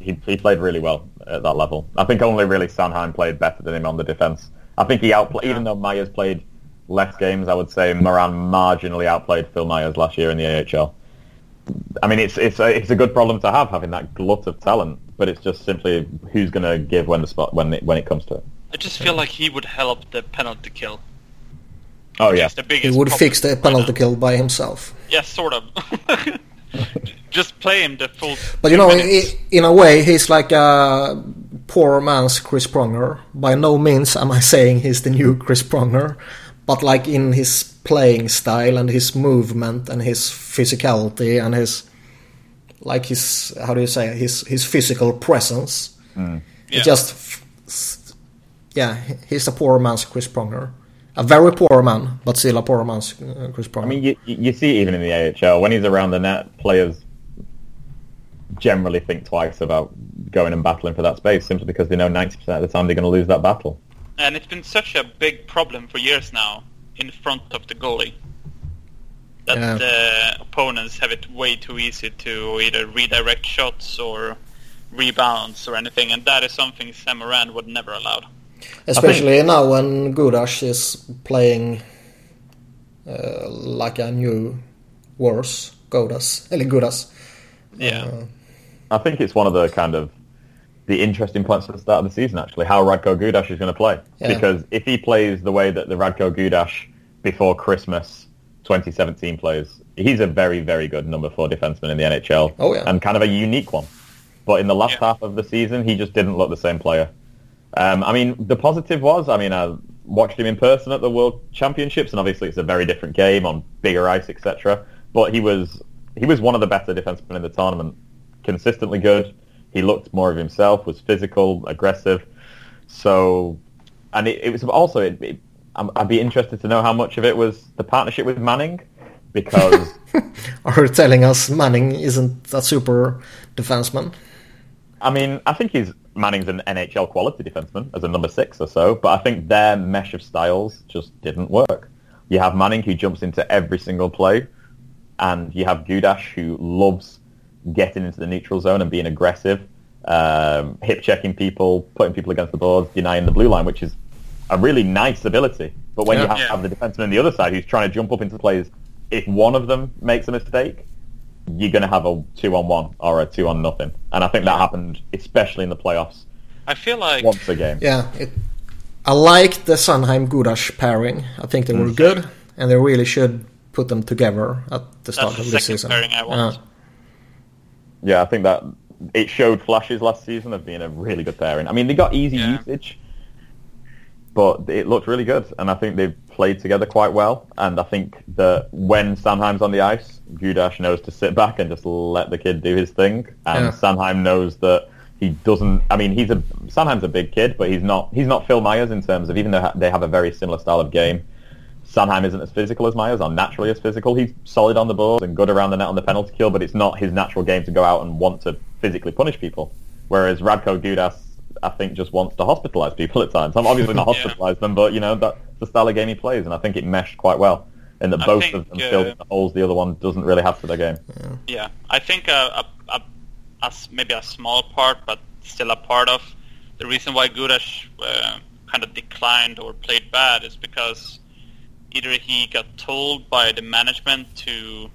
He he played really well at that level. I think only really Sanheim played better than him on the defense. I think he outplayed, even though Myers played less games. I would say Morin marginally outplayed Phil Myers last year in the AHL. I mean, it's it's a, it's a good problem to have having that glut of talent, but it's just simply who's going to give when the spot when it, when it comes to it. I just feel like he would help the penalty kill. Oh yeah, is the he would fix the penalty now. kill by himself. Yeah, sort of. just play him the full. But you know, minutes. in a way, he's like a poor man's Chris Pronger. By no means am I saying he's the new Chris Pronger, but like in his playing style and his movement and his physicality and his like his how do you say his his physical presence. Mm. Yeah. It just yeah, he's a poor man's Chris Pronger. A very poor man, but still a poor man's uh, Chris Pronger. I mean, you, you see even in the AHL, when he's around the net, players generally think twice about going and battling for that space simply because they know 90% of the time they're going to lose that battle. And it's been such a big problem for years now in front of the goalie that Yeah. the opponents have it way too easy to either redirect shots or rebounds or anything, and that is something Sam Morin would never allow. Especially now when Gudas is playing uh, like a new worse Godas, eller Gudas. Yeah. Uh, I think it's one of the kind of the interesting points at the start of the season, actually, how Radko Gudas is going to play. Yeah. Because if he plays the way that the Radko Gudas before Christmas 2017 plays, he's a very, very good number four defenseman in the NHL. Oh, yeah. And kind of a unique one. But in the last Yeah. half of the season, he just didn't look the same player. Um, I mean, the positive was, I mean, I watched him in person at the World Championships, and obviously it's a very different game on bigger ice, etc. But he was he was one of the better defensemen in the tournament. Consistently good. He looked more of himself. Was physical, aggressive. So, and it, it was also. It, it, I'd be interested to know how much of it was the partnership with Manning, because are telling us Manning isn't a super defenseman? I mean, I think he's Manning's an NHL quality defenseman as a number six or so, but I think their mesh of styles just didn't work. You have Manning who jumps into every single play, and you have Gudas who loves getting into the neutral zone and being aggressive, um, hip checking people, putting people against the boards, denying the blue line, which is a really nice ability. But when you have, Yeah. have the defenseman on the other side who's trying to jump up into plays, if one of them makes a mistake, you're going to have a two on one or a two on nothing. And I think that happened especially in the playoffs I feel like once a game. Yeah, it, I like the Sanheim Gudas pairing. I think they were Mm. good, and they really should put them together at the start That's the of this season. pairing I want. Yeah. Yeah, I think that it showed flashes last season of being a really good pairing. I mean, they got easy Yeah. usage, but it looked really good, and I think they've played together quite well. And I think that when Sanheim's on the ice, Gudas knows to sit back and just let the kid do his thing, and Yeah. Knows that he doesn't. I mean, he's a Sanheim's a big kid, but he's not. He's not Phil Myers in terms of even though they have a very similar style of game. Sanheim isn't as physical as Myers, or naturally as physical. He's solid on the board and good around the net on the penalty kill, but it's not his natural game to go out and want to physically punish people. Whereas Radko Gudas, I think, just wants to hospitalize people at times. I'm obviously not Yeah. them, but you know that's the style of game he plays, and I think it meshed quite well. And that I both think, of them uh, filled the holes the other one doesn't really have for their game. Yeah, I think a, a, a, a s- maybe a small part, but still a part of the reason why Gudas uh, kind of declined or played bad is because either he got told by the management to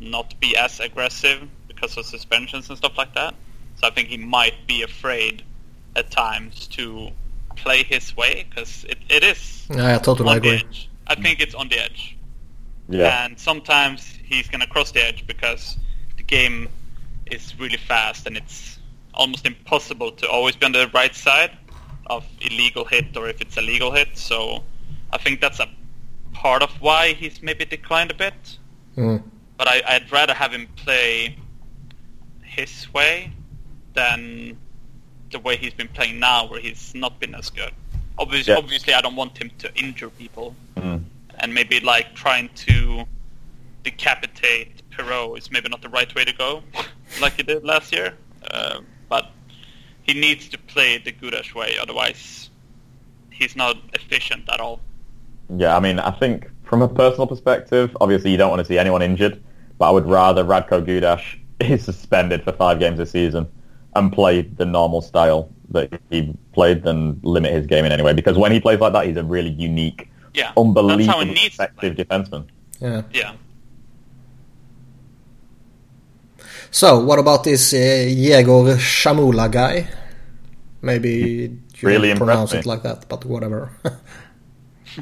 not be as aggressive because of suspensions and stuff like that. So I think he might be afraid at times to play his way because it, it is Yeah, I totally on the agree. edge. I think it's on the edge Yeah, and sometimes he's gonna cross the edge because the game is really fast and it's almost impossible to always be on the right side of illegal hit or if it's a legal hit. So I think that's a part of why he's maybe declined a bit. Mm. But I, I'd rather have him play his way than the way he's been playing now, where he's not been as good. Obviously, Yeah. obviously, I don't want him to injure people Mm. and maybe like trying to decapitate Perreault is maybe not the right way to go, like he did last year. Uh, but he needs to play the Gudas way, otherwise he's not efficient at all. Yeah, I mean, I think from a personal perspective, obviously you don't want to see anyone injured, but I would rather Radko Gudas is suspended for five games this season and play the normal style that he played than limit his game in any way. Because when he plays like that, he's a really unique, Yeah, that's unbelievably it needs to effective defenseman. Yeah. Yeah. So, what about this uh, Yegor Shamula guy? Maybe you Really pronounce impressed it like that, but whatever.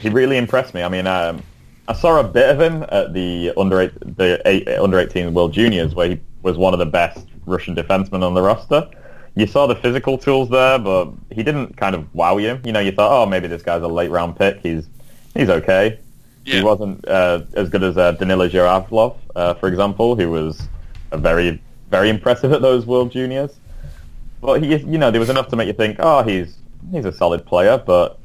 He really impressed me. I mean, um, I saw a bit of him at the under eight, the eight, under 18 World Juniors, where he was one of the best Russian defensemen on the roster. you saw the physical tools there, but he didn't kind of wow you. You know, you thought, oh, maybe this guy's a late round pick. He's he's okay. Yeah. He wasn't uh, as good as uh, Danila Zhuravlov, uh, for example, who was a very very impressive at those World Juniors. But he, you know, there was enough to make you think, oh, he's he's a solid player. But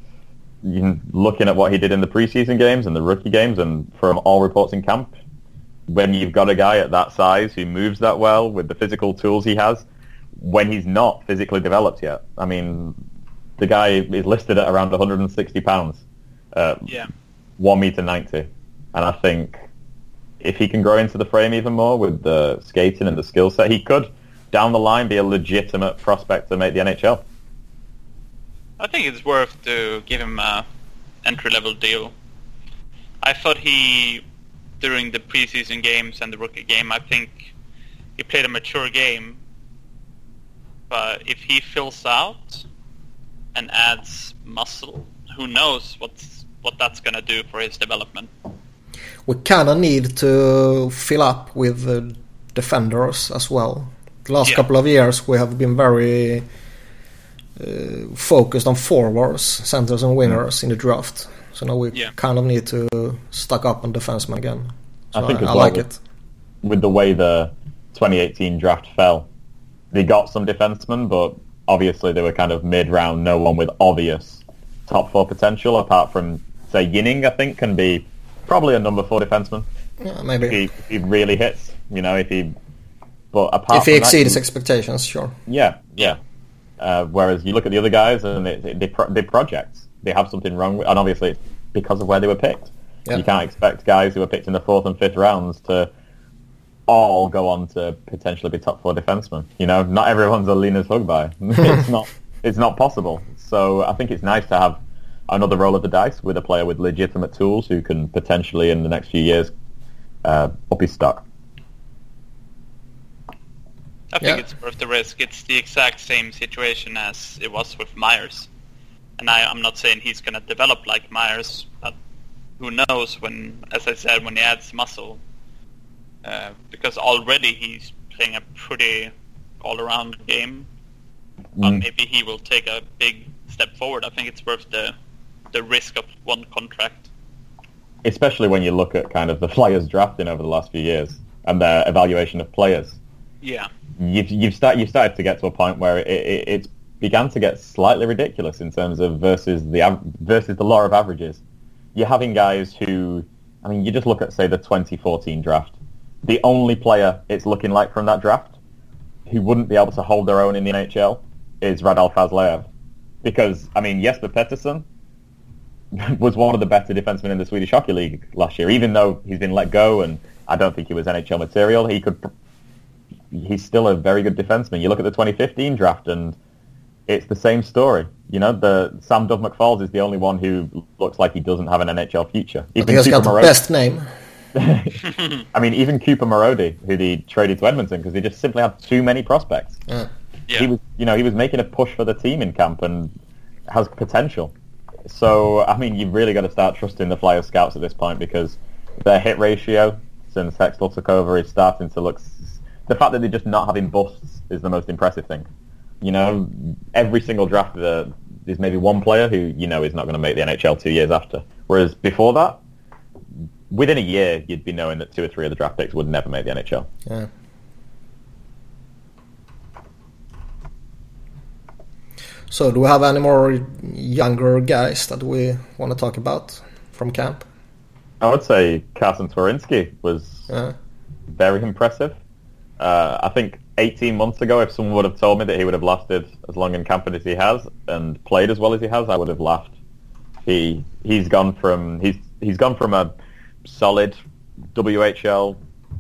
you, looking at what he did in the preseason games and the rookie games, and from all reports in camp, when you've got a guy at that size who moves that well with the physical tools he has, when he's not physically developed yet, I mean, the guy is listed at around 160 pounds, uh, Yeah. one meter 90, and I think if he can grow into the frame even more with the skating and the skill set, he could down the line be a legitimate prospect to make the NHL. I think it's worth to give him a entry level deal. I thought he, during the preseason games and the rookie game, I think he played a mature game. But if he fills out and adds muscle, who knows what's what that's gonna do for his development. We kind of need to fill up with uh, defenders as well. The last Yeah. couple of years we have been very uh, focused on forwards, centers and wingers in the draft. So now we Yeah. kind of need to stock up on defensemen again. So I think as I well like with- it. with the way the 2018 draft fell. They got some defensemen, but obviously they were kind of mid-round, no one with obvious top four potential, apart from, say, Ginning, I think, can be probably a number four defenseman Yeah, if maybe. he, if he really hits, you know, if he... But apart if he from that, exceeds expectations, sure. Yeah, yeah. Uh, whereas you look at the other guys and they, they, they, pro- they projects. They have something wrong, with, and obviously it's because of where they were picked. Yeah. You can't expect guys who were picked in the fourth and fifth rounds to all go on to potentially be top four defensemen. You know, not everyone's a Linus Högberg. it's not. It's not possible. So I think it's nice to have another roll of the dice with a player with legitimate tools who can potentially in the next few years uh, up his stock. I think Yeah. it's worth the risk. It's the exact same situation as it was with Myers. And I, I'm not saying he's going to develop like Myers, but who knows when, as I said, when he adds muscle. Uh, because already he's playing a pretty all-around game. But Mm. maybe he will take a big step forward. I think it's worth the the risk of one contract. especially when you look at kind of the Flyers drafting over the last few years and their evaluation of players. Yeah. You've you've start you've started to get to a point where it, it, it's began to get slightly ridiculous in terms of versus the versus the law of averages. You're having guys who, I mean, you just look at say the 2014 draft. The only player it's looking like from that draft who wouldn't be able to hold their own in the NHL is Radel Fazleev. Because, I mean, Jesper Pettersson was one of the better defensemen in the Swedish Hockey League last year. Even though he's been let go and I don't think he was NHL material, he could. He's still a very good defenseman. You look at the 2015 draft and it's the same story. You know, the Sam Dove McFalls is the only one who looks like he doesn't have an NHL future. But he has got the Marody- best name. I mean, even Cooper Marody, who they traded to Edmonton because they just simply had too many prospects. Yeah. Yeah. He was, you know, he was making a push for the team in camp and has potential. So, I mean, you've really got to start trusting the Flyers scouts at this point because their hit ratio since Hextall took over is starting to look. The fact that they're just not having busts is the most impressive thing. You know, every single draft there's maybe one player who you know is not going to make the NHL two years after. Whereas before that, within a year, you'd be knowing that two or three of the draft picks would never make the NHL. Yeah. So do we have any more younger guys that we want to talk about from camp? I would say Carsen Twarynski was Yeah. very impressive. Uh, I think 18 months ago, if someone would have told me that he would have lasted as long in camp as he has and played as well as he has, I would have laughed. He he's gone from he's he's gone from a solid WHL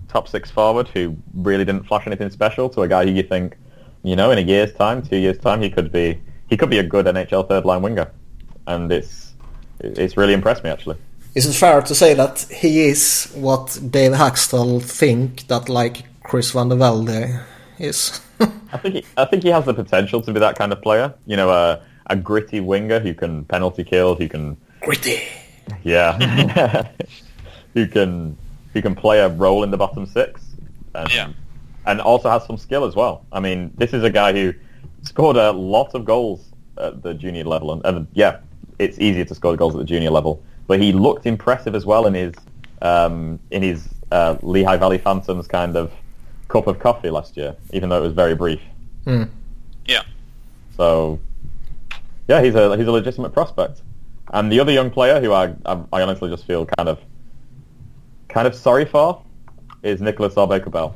top six forward who really didn't flash anything special to a guy who you think, you know, in a year's time, two years time, he could be he could be a good NHL third line winger, and it's it's really impressed me actually. Is it fair to say that he is what Dave Hakstol think that like Chris VandeVelde is? I think he, I think he has the potential to be that kind of player. You know, a a gritty winger who can penalty kill, who can Gritty. yeah, who can who can play a role in the bottom six, and, Yeah. and also has some skill as well. I mean, this is a guy who scored a lot of goals at the junior level, and, and yeah, it's easier to score goals at the junior level. But he looked impressive as well in his um, in his uh, Lehigh Valley Phantoms kind of cup of coffee last year, even though it was very brief. Mm. Yeah. So, yeah, he's a he's a legitimate prospect. And the other young player who I I, I honestly just feel kind of kind of sorry for is Nicolas Aubé-Kubel.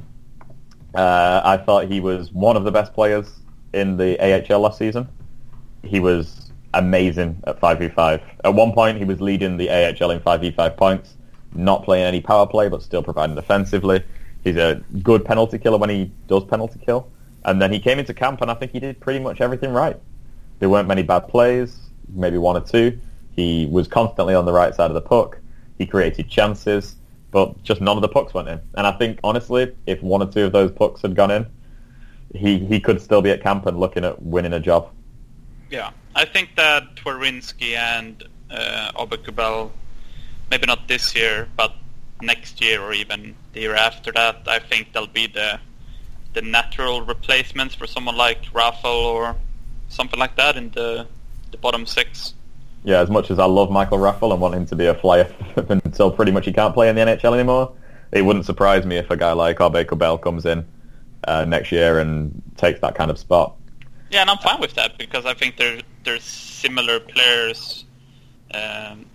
Uh, I thought he was one of the best players in the AHL last season. He was amazing at 5v5. At one point, he was leading the AHL in 5v5 points, not playing any power play, but still providing defensively. He's a good penalty killer when he does penalty kill. And then he came into camp, and I think he did pretty much everything right. There weren't many bad plays, maybe one or two. He was constantly on the right side of the puck. He created chances, but just none of the pucks went in. And I think, honestly, if one or two of those pucks had gone in, he, he could still be at camp and looking at winning a job. Yeah, I think that Twarynski and uh, Aubé-Kubel, maybe not this year, but next year or even the year after that, I think they'll be the the natural replacements for someone like Raffl or something like that in the the bottom six. Yeah, as much as I love Michael Raffl and want him to be a flyer until pretty much he can't play in the NHL anymore, it wouldn't surprise me if a guy like Aubé-Kubel comes in uh, next year and takes that kind of spot. Yeah, and I'm fine with that because I think there there's similar players um,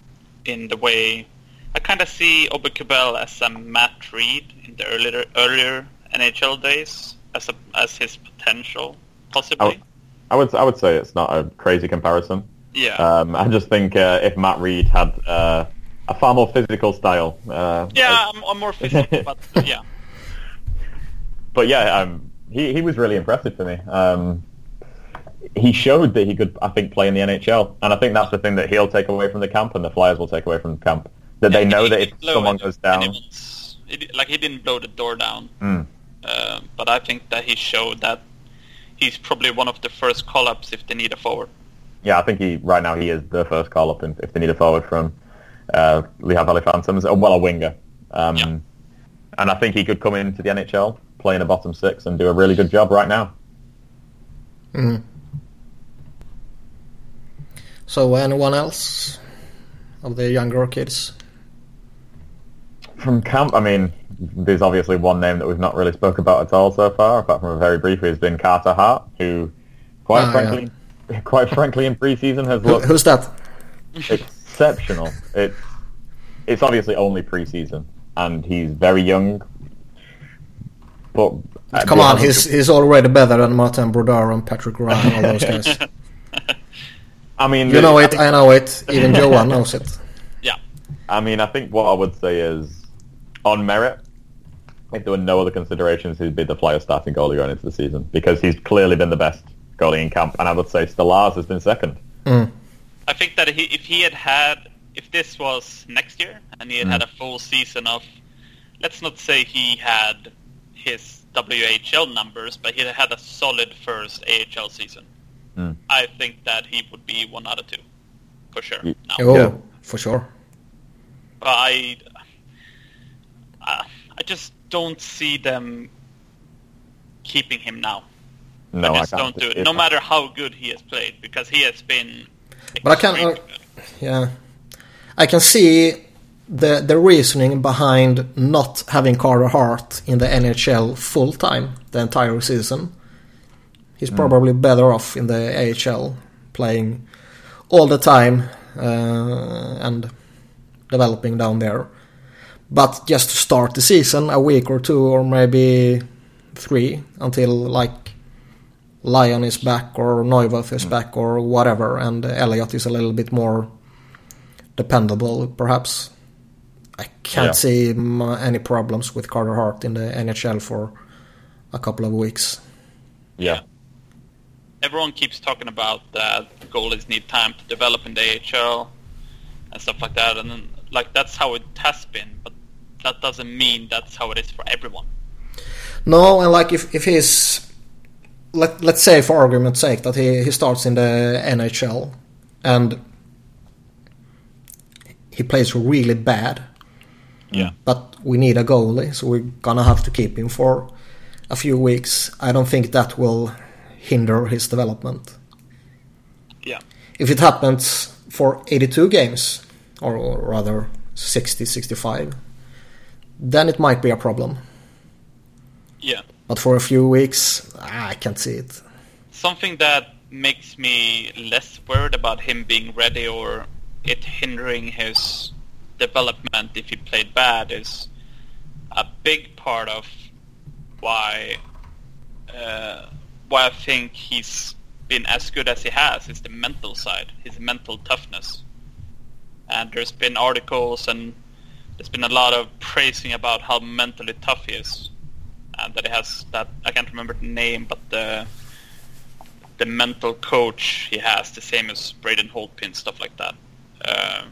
in the way I kind of see Aubé-Kubel as a Matt Reed in the earlier earlier NHL days as a, as his potential possibly. I would I would say it's not a crazy comparison. Yeah. Um, I just think uh, if Matt Reed had uh, a far more physical style. Uh, yeah, I'm, I'm more physical, but yeah. But yeah, um, he he was really impressive for me. Um, he showed that he could, I think, play in the NHL, and I think that's the thing that he'll take away from the camp, and the Flyers will take away from the camp. That Yeah, they know that if someone it, goes down, it was- he like he didn't blow the door down, Mm. uh, but I think that he showed that he's probably one of the first call-ups if they need a forward. yeah, I think he right now he is the first call up in, if they need a forward from uh, Lehigh Valley Phantoms, or well a winger. Um, Yeah. And I think he could come into the NHL, play in a bottom six, and do a really good job right now. Mm. So anyone else of the younger kids? From camp, I mean, there's obviously one name that we've not really spoke about at all so far, apart from a very brief, who's been Carter Hart, who, quite Ah, frankly, quite frankly, in preseason has looked who's that? exceptional. It's it's obviously only preseason, and he's very young. But uh, Come on, he's he's already better than Martin Brodeur and Patrick Ryan and all those guys. I mean, You know I it, think- I know it. Even Johan knows it. Yeah, I mean, I think what I would say is, on merit, if there were no other considerations, he'd be the Flyers starting goalie going into the season because he's clearly been the best goalie in camp, and I would say Stolarz has been second. Mm. I think that he, if he had had, if this was next year and he had had a full season of, let's not say he had his WHL numbers, but he had had a solid first AHL season. Mm. I think that he would be one out of two, for sure. Now. Oh, Yeah. for sure. But I, I, I just don't see them keeping him now. No, I I, just can't. don't do it. No matter how good he has played, because he has been. But I can't- uh. Yeah, I can see the the reasoning behind not having Carter Hart in the NHL full time the entire season. He's probably better off in the AHL, playing all the time uh, and developing down there. But just to start the season, a week or two, or maybe three, until like Lyon is back or Neuvirth is mm. back or whatever, and Elliott is a little bit more dependable, perhaps. I can't Yeah. see any problems with Carter Hart in the NHL for a couple of weeks. yeah, everyone keeps talking about that goalies need time to develop in the AHL and stuff like that, and then, like that's how it has been. But that doesn't mean that's how it is for everyone. No, and like if if he's let let's say for argument's sake that he he starts in the NHL and he plays really bad, Yeah. but we need a goalie, so we're gonna have to keep him for a few weeks. I don't think that will hinder his development. Yeah. If it happens for 82 games, or, or rather 60, 65, then it might be a problem. Yeah. But for a few weeks, I can't see it. Something that makes me less worried about him being ready or it hindering his development if he played bad is a big part of why uh, why I think he's been as good as he has is the mental side, his mental toughness. And there's been articles and there's been a lot of praising about how mentally tough he is, and that he has that I can't remember the name, but the the mental coach he has the same as Braden Holtby stuff like that. Uh,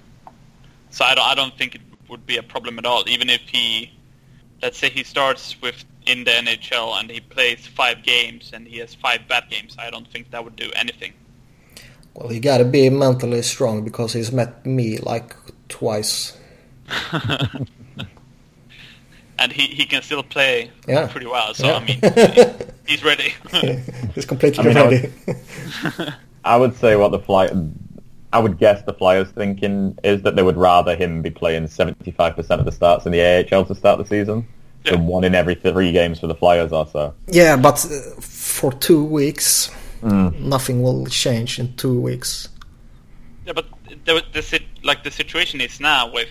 so I don't I don't think it would be a problem at all, even if he let's say he starts with in the NHL and he plays five games and he has five bad games. I don't think that would do anything. Well, he gotta be mentally strong because he's met me like twice. and he, he can still play Yeah. pretty well. So Yeah. I mean, he's ready. he's completely I mean, I ready. I would say what the fly, I would guess the Flyers thinking is that they would rather him be playing 75% of the starts in the AHL to start the season Yeah. than one in every three games for the Flyers or so. yeah, but uh, for two weeks, Mm. nothing will change in two weeks. yeah, but the, the like the situation is now with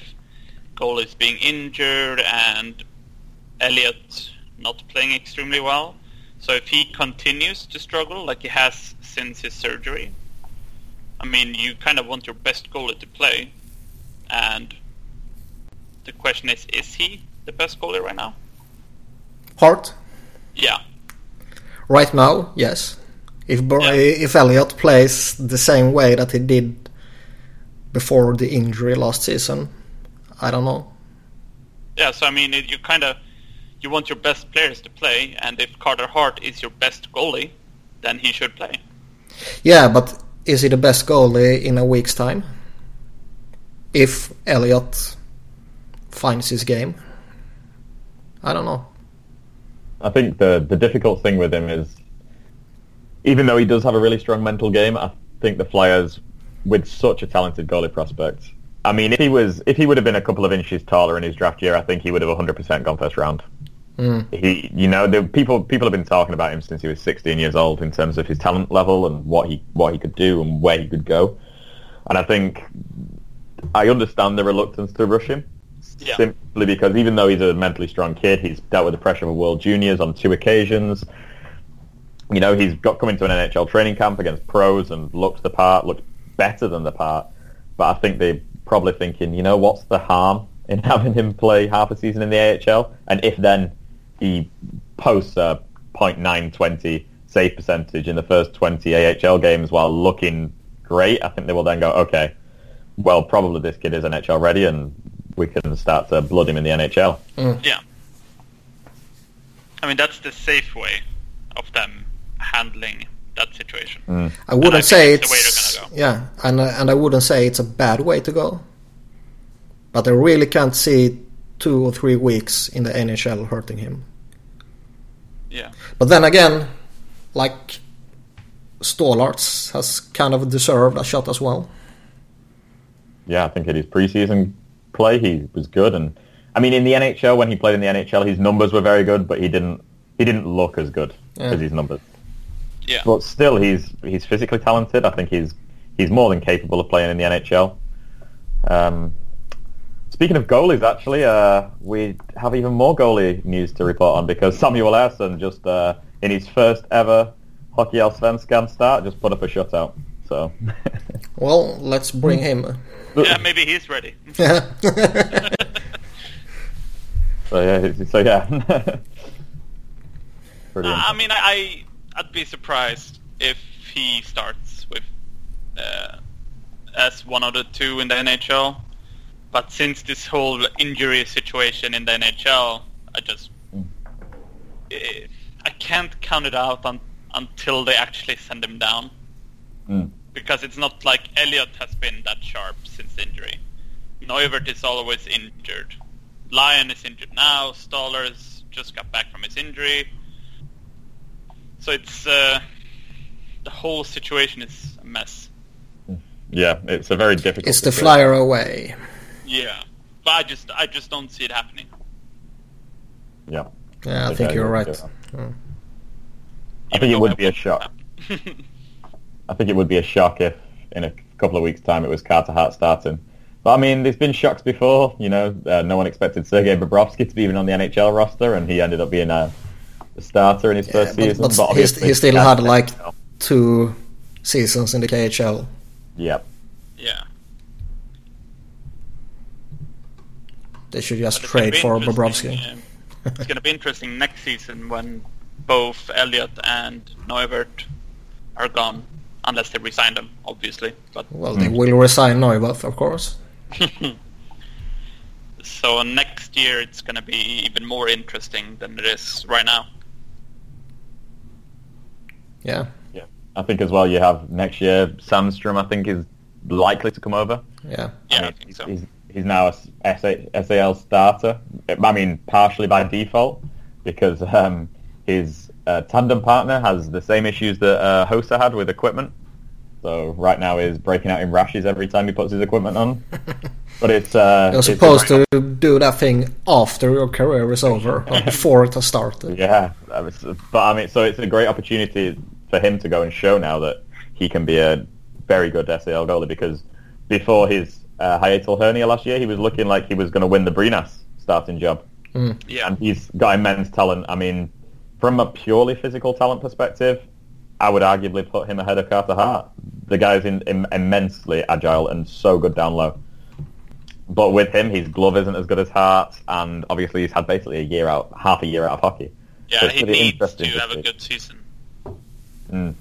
goalies being injured and Elliott not playing extremely well. So if he continues to struggle like he has since his surgery, I mean, you kind of want your best goalie to play, and the question is, is he the best goalie right now? Hart, Yeah, right now, yes. If Bur- Yeah. if Elliott plays the same way that he did before the injury last season, I don't know. Yeah, so I mean, it- you kind of you want your best players to play, and if Carter Hart is your best goalie, then he should play. Yeah, but is he the best goalie in a week's time? If Elliott finds his game, I don't know. I think the the difficult thing with him is, even though he does have a really strong mental game, I think the Flyers, with such a talented goalie prospect, I mean, if he was, if he would have been a couple of inches taller in his draft year, I think he would have 100% gone first round. Hmm. He, you know, the people people have been talking about him since he was 16 years old in terms of his talent level and what he what he could do and where he could go, and I think I understand the reluctance to rush him Yeah. simply because even though he's a mentally strong kid, he's dealt with the pressure of a World Juniors on two occasions. You know, he's got coming to an NHL training camp against pros and looks the part, looks better than the part. But I think they're probably thinking, you know, what's the harm in having him play half a season in the AHL? And if then he posts a .920 save percentage in the first 20 AHL games while looking great, I think they will then go, okay, well, probably this kid is NHL ready and we can start to blood him in the NHL. Yeah. I mean, that's the safe way of them handling that situation. I wouldn't I say it's it's the way they're yeah, and uh, and I wouldn't say it's a bad way to go. But I really can't see two or three weeks in the NHL hurting him. Yeah. But then again, like Stolarz has kind of deserved a shot as well. Yeah, I think in his preseason play he was good, and I mean in the NHL when he played in the NHL, his numbers were very good, but he didn't he didn't look as good Yeah. as his numbers. Yeah. But still, he's he's physically talented. I think he's he's more than capable of playing in the NHL. Um, speaking of goalies, actually, uh, we have even more goalie news to report on because Samuel Ersson just uh, in his first ever Hockey Allsvenskan start just put up a shutout. So Well, let's bring him. Yeah, maybe he's ready. Yeah. so yeah, so yeah. Pretty Uh, I mean, I, I I'd be surprised if he starts with uh, as one of the two in the NHL. But since this whole injury situation in the NHL, I just eh, I can't count it out un, until they actually send him down Mm. because it's not like Elliott has been that sharp since injury. Neuvirth is always injured. Lyon is injured now. Stolarz just got back from his injury. So it's uh, the whole situation is a mess. Yeah, it's a very difficult. It's the situation. flyer away. Yeah, but I just I just don't see it happening. Yeah. Yeah, I Okay, think you're yeah, right. yeah. Mm. I think it would be a shock. I think it would be a shock if in a couple of weeks' time it was Carter Hart starting. But I mean, there's been shocks before. You know, uh, no one expected Sergei Bobrovsky to be even on the NHL roster, and he ended up being a, a starter in his Yeah, first but, season. but he, he still had like NHL. two seasons in the KHL. Yep. yeah. They should just But it's gonna trade for interesting, Bobrovsky. um, it's going to be interesting next season when both Elliott and Neuvirth are gone, unless they resign them, obviously. But Well, they will resign Neuvirth, of course. so next year it's going to be even more interesting than it is right now. Yeah, yeah. I think as well. You have next year Sandstrom I think is likely to come over. yeah. Yeah, I mean, think so. He's, he's now a SA, SHL starter. I mean, partially by default because um, his uh, tandem partner has the same issues that uh, Hossa had with equipment. So right now he's breaking out in rashes every time he puts his equipment on. But it's uh, You're supposed great to do that thing after your career is over, not before it has started. Yeah, but I mean, so it's a great opportunity for him to go and show now that he can be a very good SHL goalie because before his uh, hiatal hernia last year, he was looking like he was going to win the Brynäs starting job, Yeah, and he's got immense talent. I mean, from a purely physical talent perspective, I would arguably put him ahead of Carter Hart. The guy's in, im immensely agile and so good down low. But with him, his glove isn't as good as Hart's, and obviously he's had basically a year out, half a year out of hockey. yeah, so he needs to to have a good season. Mm.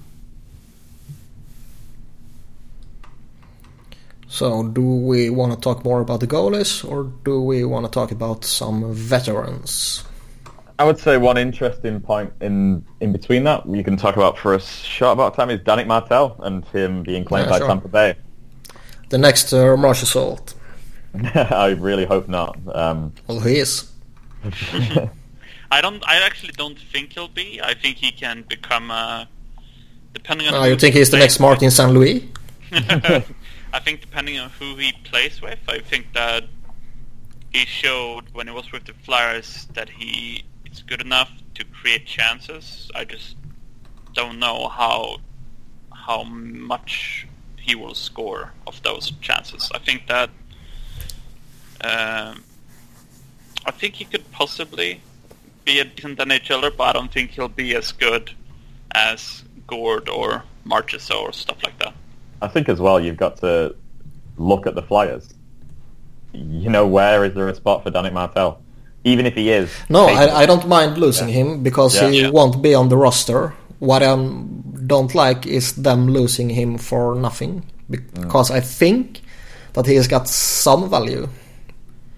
So, do we want to talk more about the goalies, or do we want to talk about some veterans? I would say one interesting point in in between that you can talk about for a short amount of time is Danick Martel and him being claimed Yeah, by sure. Tampa Bay. The next uh, Marchessault. I really hope not. Um, Well, he is. I don't. I actually don't think he'll be. I think he can become a. Depending on. Oh, you think he he's the next Martin St. Louis? with. I think depending on who he plays with, I think that he showed when he was with the Flyers that he is good enough to create chances. I just don't know how how much he will score of those chances. I think that um, I think he could possibly be a decent NHLer, but I don't think he'll be as good as Gourde or Marchessault or stuff like that. I think as well you've got to look at the Flyers. You know, where is there a spot for Danick Martel? Even if he is. No, I, I don't mind losing Yeah. him because Yeah. he Yeah. won't be on the roster. What I don't like is them losing him for nothing because I think that he has got some value.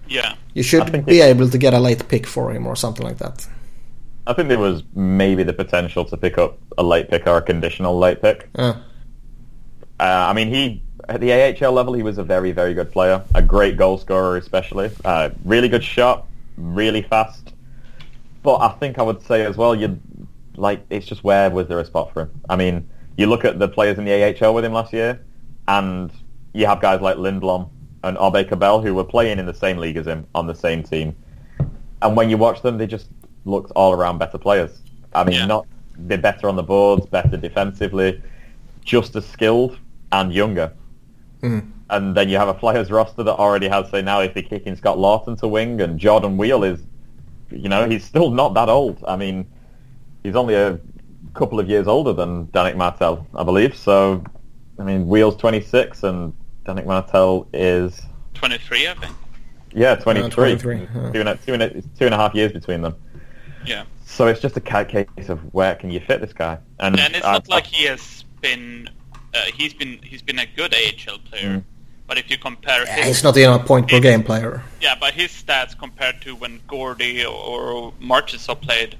Yeah, You should be it- able to get a late pick for him or something like that. I think there was maybe the potential to pick up a late pick or a conditional late pick. Uh, I mean, he at the AHL level, he was a very, very good player. A great goal scorer, especially. Uh, really good shot, really fast. But I think I would say as well, you like it's just where was there a spot for him? I mean, you look at the players in the AHL with him last year, and you have guys like Lindblom and Aubé-Kubel who were playing in the same league as him on the same team. And when you watch them, they just looked all around better players. I mean, Yeah. not they're better on the boards, better defensively, just as skilled and younger. mm. And then you have a Flyers roster that already has, say, now if they're kicking Scott Laughton to wing, and Jordan Weal is, you know, he's still not that old. I mean, he's only a couple of years older than Danick Martel, I believe. So, I mean, Weal's 26 and Danick Martel is, 23, I think. yeah, 23. 23, yeah. Two, and a, two, and a, two and a half years between them. Yeah, So it's just a ca- case of where can you fit this guy? And, and it's I- not like he has been. Uh, he's been he's been a good AHL player, Mm. But if you compare yeah, his he's not even a point per game player. Yeah, but his stats compared to when Gordy or Marchessault played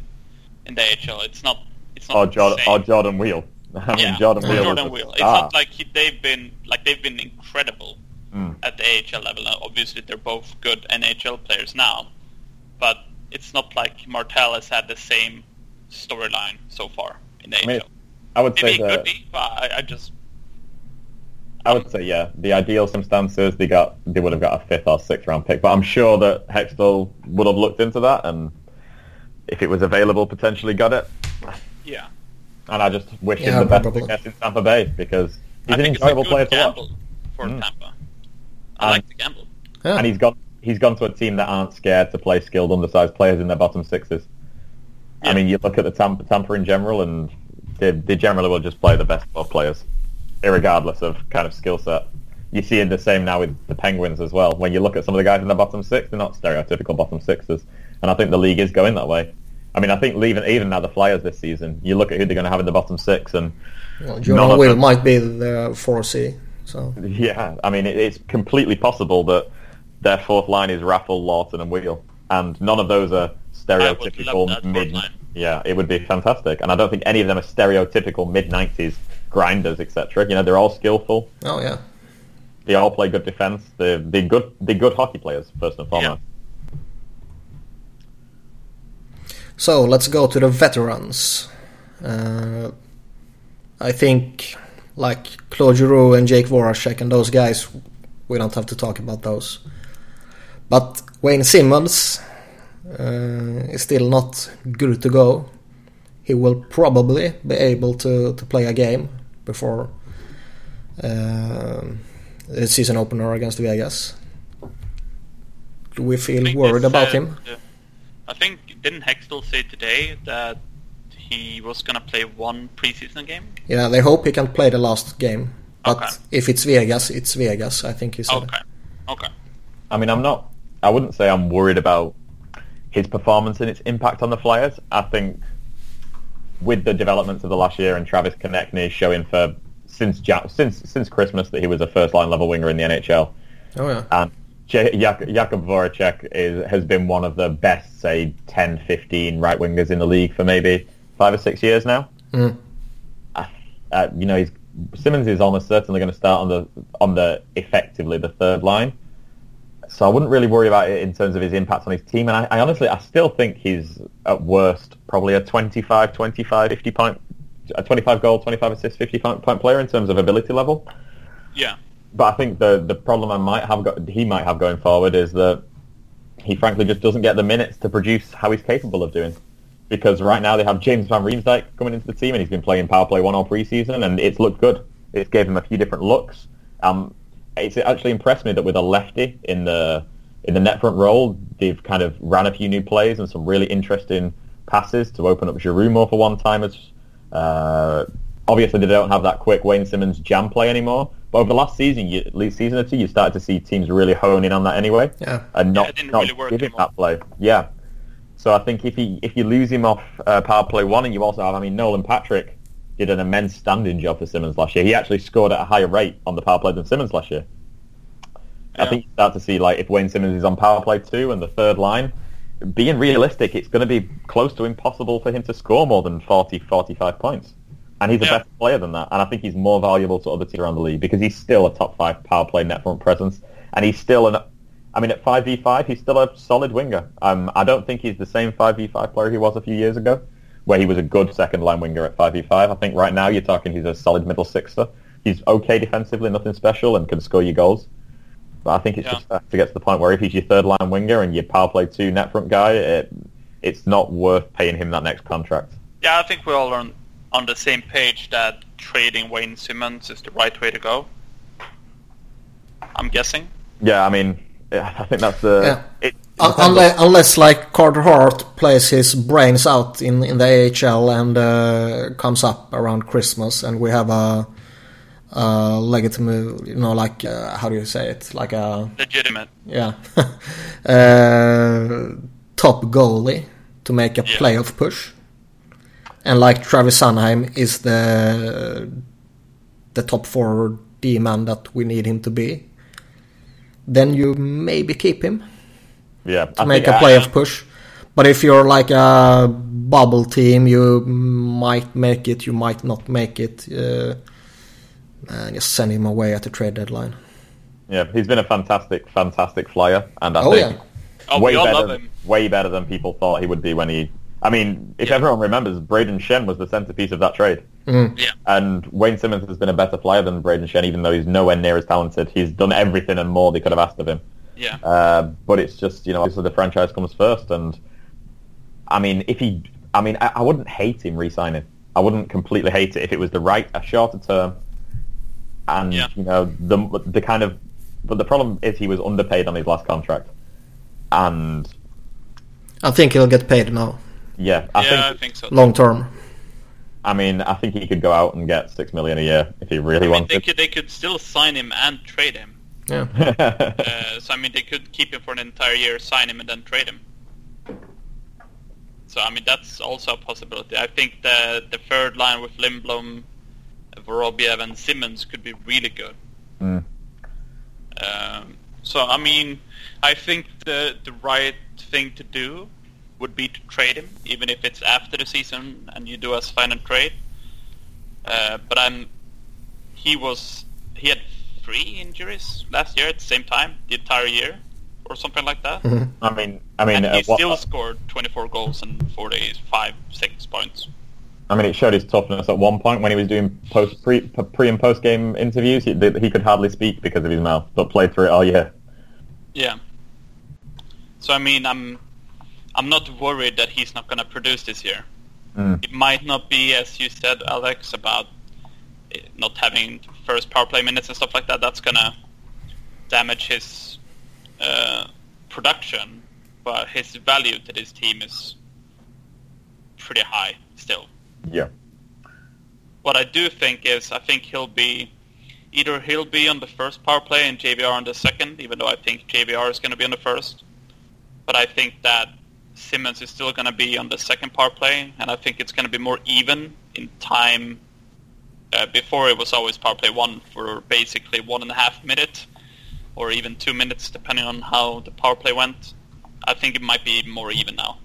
in the AHL, it's not. It's not or, the Jordan, same. or Jordan Weal. I mean, yeah, Jordan Weal. Jordan Weal. It's not like he, they've been like they've been incredible Mm. at the AHL level. Now, obviously, they're both good NHL players now, but it's not like Martel has had the same storyline so far in the I mean, AHL. I would Maybe say it that could be, but I, I just I would say yeah. The ideal circumstances they got they would have got a fifth or sixth round pick, but I'm sure that Hextall would have looked into that and if it was available, potentially got it. yeah. And I just wish Yeah, him the best probably. success in Tampa Bay because he's I an think enjoyable player to watch. for Mm. Tampa. I And- like the gamble. Yeah. And he's gone he's gone to a team that aren't scared to play skilled undersized players in their bottom sixes. Yeah. I mean, you look at the Tampa, Tampa in general, and they, they generally will just play the best of players, regardless of kind of skill set. You see it the same now with the Penguins as well. When you look at some of the guys in the bottom six, they're not stereotypical bottom sixes, and I think the league is going that way. I mean, I think even even now the Flyers this season, you look at who they're going to have in the bottom six, and Well, None Jordan of Will might be the 4C. So Yeah, I mean, it, it's completely possible that their fourth line is Raffl, Laughton, and Weal, and none of those are stereotypical mid. fourth. Yeah, it would be fantastic, and I don't think any of them are stereotypical mid nineties grinders, etc. You know, they're all skillful. oh yeah. They all play good defense. They're they're good. They're good hockey players first and foremost. So let's go to the veterans. Uh, I think like Claude Giroux and Jake Voracek and those guys, we don't have to talk about those. But Wayne Simmonds uh, is still not good to go. He will probably be able to, to play a game before uh, the season opener against Vegas. Do we feel worried they about said, him? uh, I think didn't Hextall say today that he was gonna play one preseason game? Yeah, they hope he can play the last game. But Okay. if it's Vegas, it's Vegas. I think he said. Okay. Okay. I mean, I'm not. I wouldn't say I'm worried about his performance and its impact on the Flyers. I think with the developments of the last year and Travis Konecny showing for since since since Christmas that he was a first line level winger in the NHL, Oh yeah. and J- Jak- Jakub Voracek is, has been one of the best, say, 10, 15 right wingers in the league for maybe five or six years now. Mm. Uh, uh, you know, he's, Simmonds is almost certainly going to start on the on the effectively the third line. So I wouldn't really worry about it in terms of his impact on his team. And I, I honestly, I still think he's at worst probably a 25, 25, 50 point, a 25 goal, 25 assist, 50 point, point player in terms of ability level. Yeah. But I think the the problem I might have got, he might have going forward is that he frankly just doesn't get the minutes to produce how he's capable of doing. Because right now they have James Van Riemsdyk coming into the team and he's been playing power play one all preseason and it's looked good. It's gave him a few different looks. Um, it's actually impressed me that with a lefty in the in the net front role, they've kind of ran a few new plays and some really interesting passes to open up Giroux more for one timers. Uh, obviously, they don't have that quick Wayne Simmonds jam play anymore. But over the last season, you, at least season or two, you started to see teams really hone in on that anyway, Yeah. and not it didn't not really work give him anymore. that play. Yeah. So I think if he if you lose him off uh, power play one, and you also have, I mean, Nolan Patrick did an immense standing job for Simmonds last year. He actually scored at a higher rate on the power play than Simmonds last year. I think you start to see like if Wayne Simmonds is on power play two and the third line, being realistic, it's going to be close to impossible for him to score more than 40, 45 points. And he's a Yeah. better player than that. And I think he's more valuable to other teams around the league because he's still a top five power play net front presence. And he's still an, I mean, at 5v5, he's still a solid winger. Um, I don't think he's the same 5v5 player he was a few years ago, where he was a good second line winger at 5v5. I think right now you're talking he's a solid middle sixer. He's okay defensively, nothing special, and can score your goals. But I think it's Yeah. just to get to the point where if he's your third line winger and your power play two net front guy, it, it's not worth paying him that next contract. Yeah, I think we're all on on the same page that trading Wayne Simmonds is the right way to go. I'm guessing. Yeah, I mean, I think that's the. Yeah. It, Un- unless, unless like Carter Hart plays his brains out in, in the AHL and uh, comes up around Christmas and we have a, a legitimate, you know, like, uh, how do you say it? Like a, Legitimate. yeah, uh, top goalie to make a Yeah. playoff push. And like Travis Sanheim is the the top forward D man that we need him to be. Then you maybe keep him yeah, to I make a playoff push. But if you're like a bubble team, you might make it, you might not make it. Uh, and just send him away at the trade deadline. Yeah, he's been a fantastic, fantastic flyer, and I Oh, think yeah. Oh, way we all better, way better than people thought he would be when he. I mean, if Yeah. everyone remembers, Brayden Schenn was the centerpiece of that trade. Mm. Yeah. And Wayne Simmonds has been a better flyer than Brayden Schenn, even though he's nowhere near as talented. He's done everything and more they could have asked of him. Yeah. Uh, but it's just, you know, obviously the franchise comes first. And, I mean, if he... I mean, I, I wouldn't hate him re-signing. I wouldn't completely hate it if it was the right, a shorter term. And, Yeah. you know, the, the kind of... But the problem is he was underpaid on his last contract. And, I think he'll get paid now, yeah, I yeah, think... I think so. long term. I mean, I think he could go out and get six million a year if he really I mean, they wanted. could they could still sign him and trade him. Yeah. Uh, so I mean, they could keep him for an entire year, sign him, and then trade him. So I mean, that's also a possibility. I think the the third line with Lindblom, Vorobiev, and Simmonds could be really good. Mm. Um, so I mean, I think the the right thing to do would be to trade him, even if it's after the season and you do a sign and trade. Uh, but I'm he was he had three injuries last year at the same time, the entire year, or something like that. Mhm. I mean, I mean, and uh, he what- still scored 24 goals and 45, six points. I mean, it showed his toughness at one point when he was doing post pre pre and post game interviews. He, he could hardly speak because of his mouth, but played through it all year. Yeah. So I mean, I'm I'm not worried that he's not going to produce this year. Mm. It might not be, as you said, Alex, about not having first power play minutes and stuff like that. That's going to damage his uh, production, but his value to this team is pretty high still. Yeah, What I do think is, I think he'll be either he'll be on the first power play and JVR on the second, even though I think JVR is going to be on the first. But I think that Simmonds is still going to be on the second power play, and I think it's going to be more even in time. Uh, before it was always power play one for basically one and a half minute, or even two minutes, depending on how the power play went. I think it might be more even now.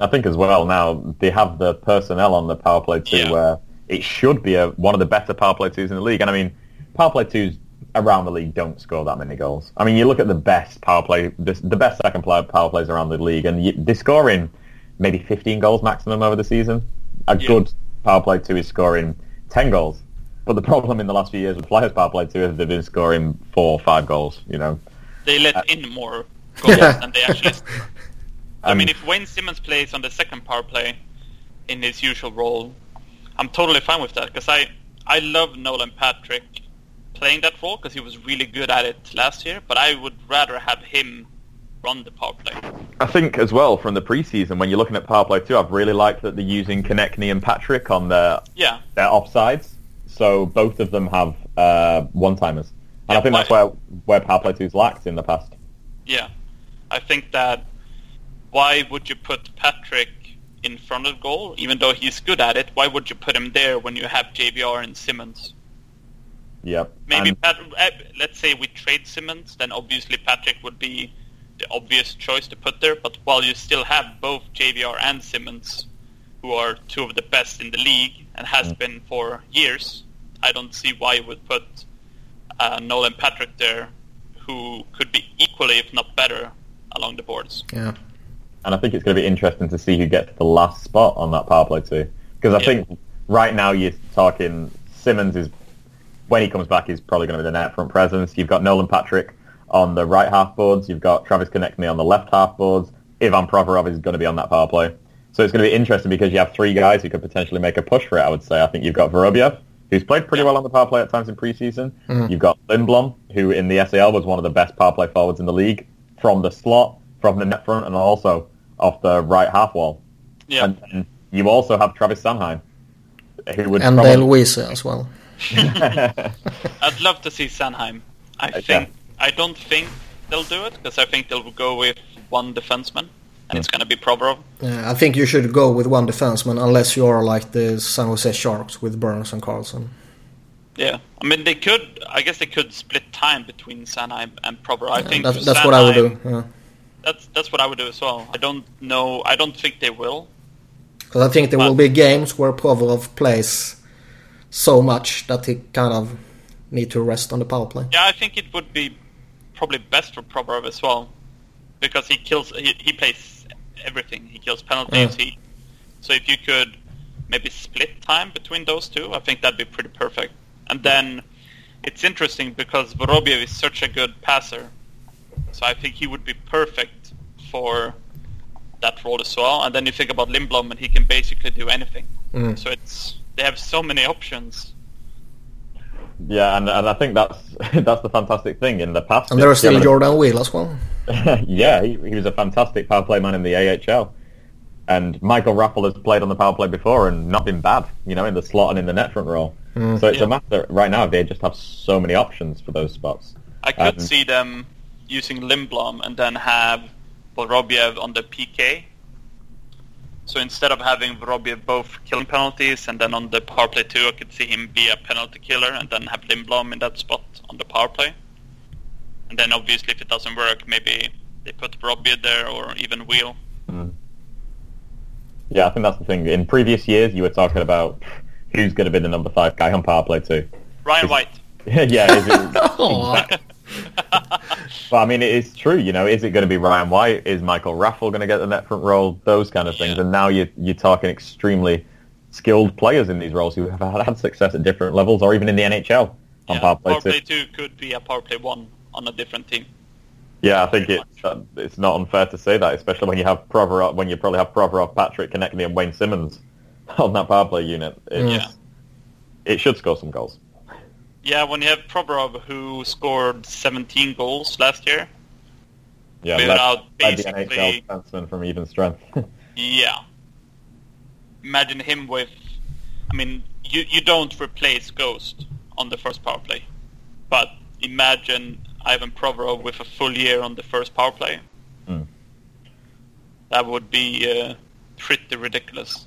I think as well now they have the personnel on the power play too, Yeah. where it should be a, one of the better power play twos in the league. And I mean, power play twos around the league don't score that many goals. I mean, you look at the best power play, the, the best second player power plays around the league, and you, they're scoring maybe 15 goals maximum over the season. A Yeah. good power play two is scoring 10 goals. But the problem in the last few years with Flyers power play two is they've been scoring four or five goals. You know, They let Uh, in more goals Yeah. than they actually. I Um, mean, if Wayne Simmonds plays on the second power play in his usual role, I'm totally fine with that because I I love Nolan Patrick playing that role because he was really good at it last year. But I would rather have him run the power play. I think as well from the preseason when you're looking at power play two, I've really liked that they're using Konecny and Patrick on their Yeah, their offsides. So both of them have uh, one-timers. And Yeah, I think that's why- where, where Power Play 2's lacked in the past. yeah. I think that why would you put Patrick in front of goal, even though he's good at it? Why would you put him there when you have JVR and Simmonds? Yep. Maybe And- Pat, uh, let's say we trade Simmonds, then obviously Patrick would be the obvious choice to put there. But while you still have both JVR and Simmonds, who are two of the best in the league and has Mm. been for years, I don't see why you would put uh, Nolan Patrick there, who could be equally, if not better, along the boards. Yeah. and I think it's going to be interesting to see who gets the last spot on that power play too. Because I Yeah. think right now you're talking Simmonds is when he comes back, he's probably going to be the net front presence. You've got Nolan Patrick on the right half boards. You've got Travis Konecny on the left half boards. Ivan Provorov is going to be on that power play. So it's going to be interesting because you have three guys who could potentially make a push for it. I would say. I think you've got Vorobiev, who's played pretty well on the power play at times in preseason. Mhm. You've got Lindblom, who in the SHL was one of the best power play forwards in the league from the slot, from the net front, and also off the right half wall. Yeah, And then you also have Travis Sanheim, who would And probably... Dale Weise as well. I'd love to see Sanheim. I Okay. think I don't think they'll do it because I think they'll go with one defenseman, and it's going to be Provorov. Yeah, I think you should go with one defenseman unless you are like the San Jose Sharks with Burns and Karlsson. Yeah, I mean they could. I guess they could split time between Sanheim and Provorov. I think that's that's what I would do. Yeah. That's that's what I would do as well. I don't know. I don't think they will. Because I think there But- will be games where Provorov plays so much that he kind of need to rest on the power play. Yeah, I think it would be probably best for Provorov as well, because he kills. He, he plays everything. He kills penalties. Yeah. He So if you could maybe split time between those two, I think that'd be pretty perfect. And then it's interesting because Vorobiev is such a good passer, so I think he would be perfect for that role as well. And then you think about Lindblom, and he can basically do anything. Mm. So it's they have so many options. Yeah, and and I think that's that's the fantastic thing in the past. And there's still Yeah, Jordan Weal as well. yeah, he, he was a fantastic power play man in the AHL. And Michael Raffl has played on the power play before and not been bad, you know, in the slot and in the net front role. so it's Yeah. a matter right now they just have so many options for those spots. I could Um, see them using Lindblom and then have Vorobiev on the PK. So instead of having Vorobiev both killing penalties and then on the power play too, I could see him be a penalty killer and then have Lindblom in that spot on the power play. And then obviously if it doesn't work, maybe they put Vorobiev there or even Weal. Mm. Yeah, I think that's the thing. In previous years, you were talking about who's going to be the number five guy on power play too. Ryan White. yeah, is it, Oh, but I mean, it is true. You know, is it going to be Ryan White? Is Michael Raffl going to get the net front role? Those kind of things. Yeah. And now you're you're talking extremely skilled players in these roles who have had, had success at different levels, or even in the NHL on Yeah, power play power play two could be a power play one on a different team. Yeah, I think it's uh, it's not unfair to say that, especially when you have Provorov, when you probably have Provorov, Patrick Konecny, and Wayne Simmonds on that power play unit. It's, Yeah. It should score some goals. Yeah, when you have Provorov who scored 17 goals last year, Yeah, Without led, led the basically- NHL defenseman from even strength. Yeah. Imagine him with. I mean, you you don't replace Ghost on the first power play, but imagine Ivan Provorov with a full year on the first power play. Hmm. That would be uh, pretty ridiculous.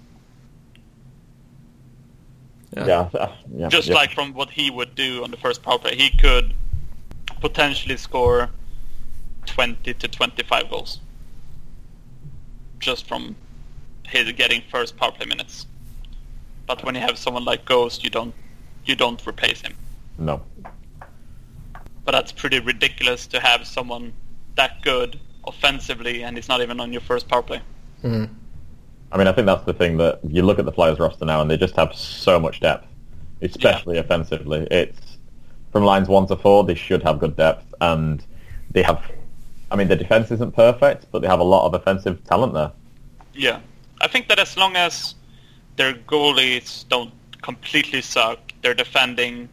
Yeah. yeah, yeah, Just yeah. like from what he would do on the first power play, he could potentially score 20 to 25 goals. Just from his getting first power play minutes. But when you have someone like Ghost, you don't you don't replace him. no. But that's pretty ridiculous to have someone that good offensively and he's not even on your first power play. Mm. I mean, I think that's the thing that you look at the Flyers roster now, and they just have so much depth, especially offensively. It's from lines one to four, they should have good depth, and they have. I mean, the defense isn't perfect, but they have a lot of offensive talent there. Yeah. I think that as long as their goalies don't completely suck, their defending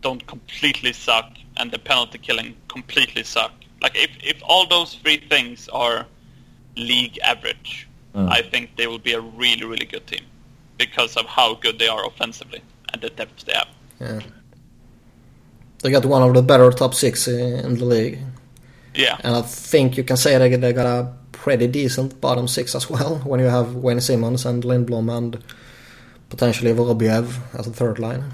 don't completely suck, and the penalty killing completely suck. Like if if all those three things are league average, Mm. I think they will be a really really good team because of how good they are offensively and the depth they have. Yeah. They got one of the better top six in the league. Yeah. And I think you can say they, they got a pretty decent bottom six as well when you have Wayne Simmonds and Lindblom and potentially Vorobiev as a third line.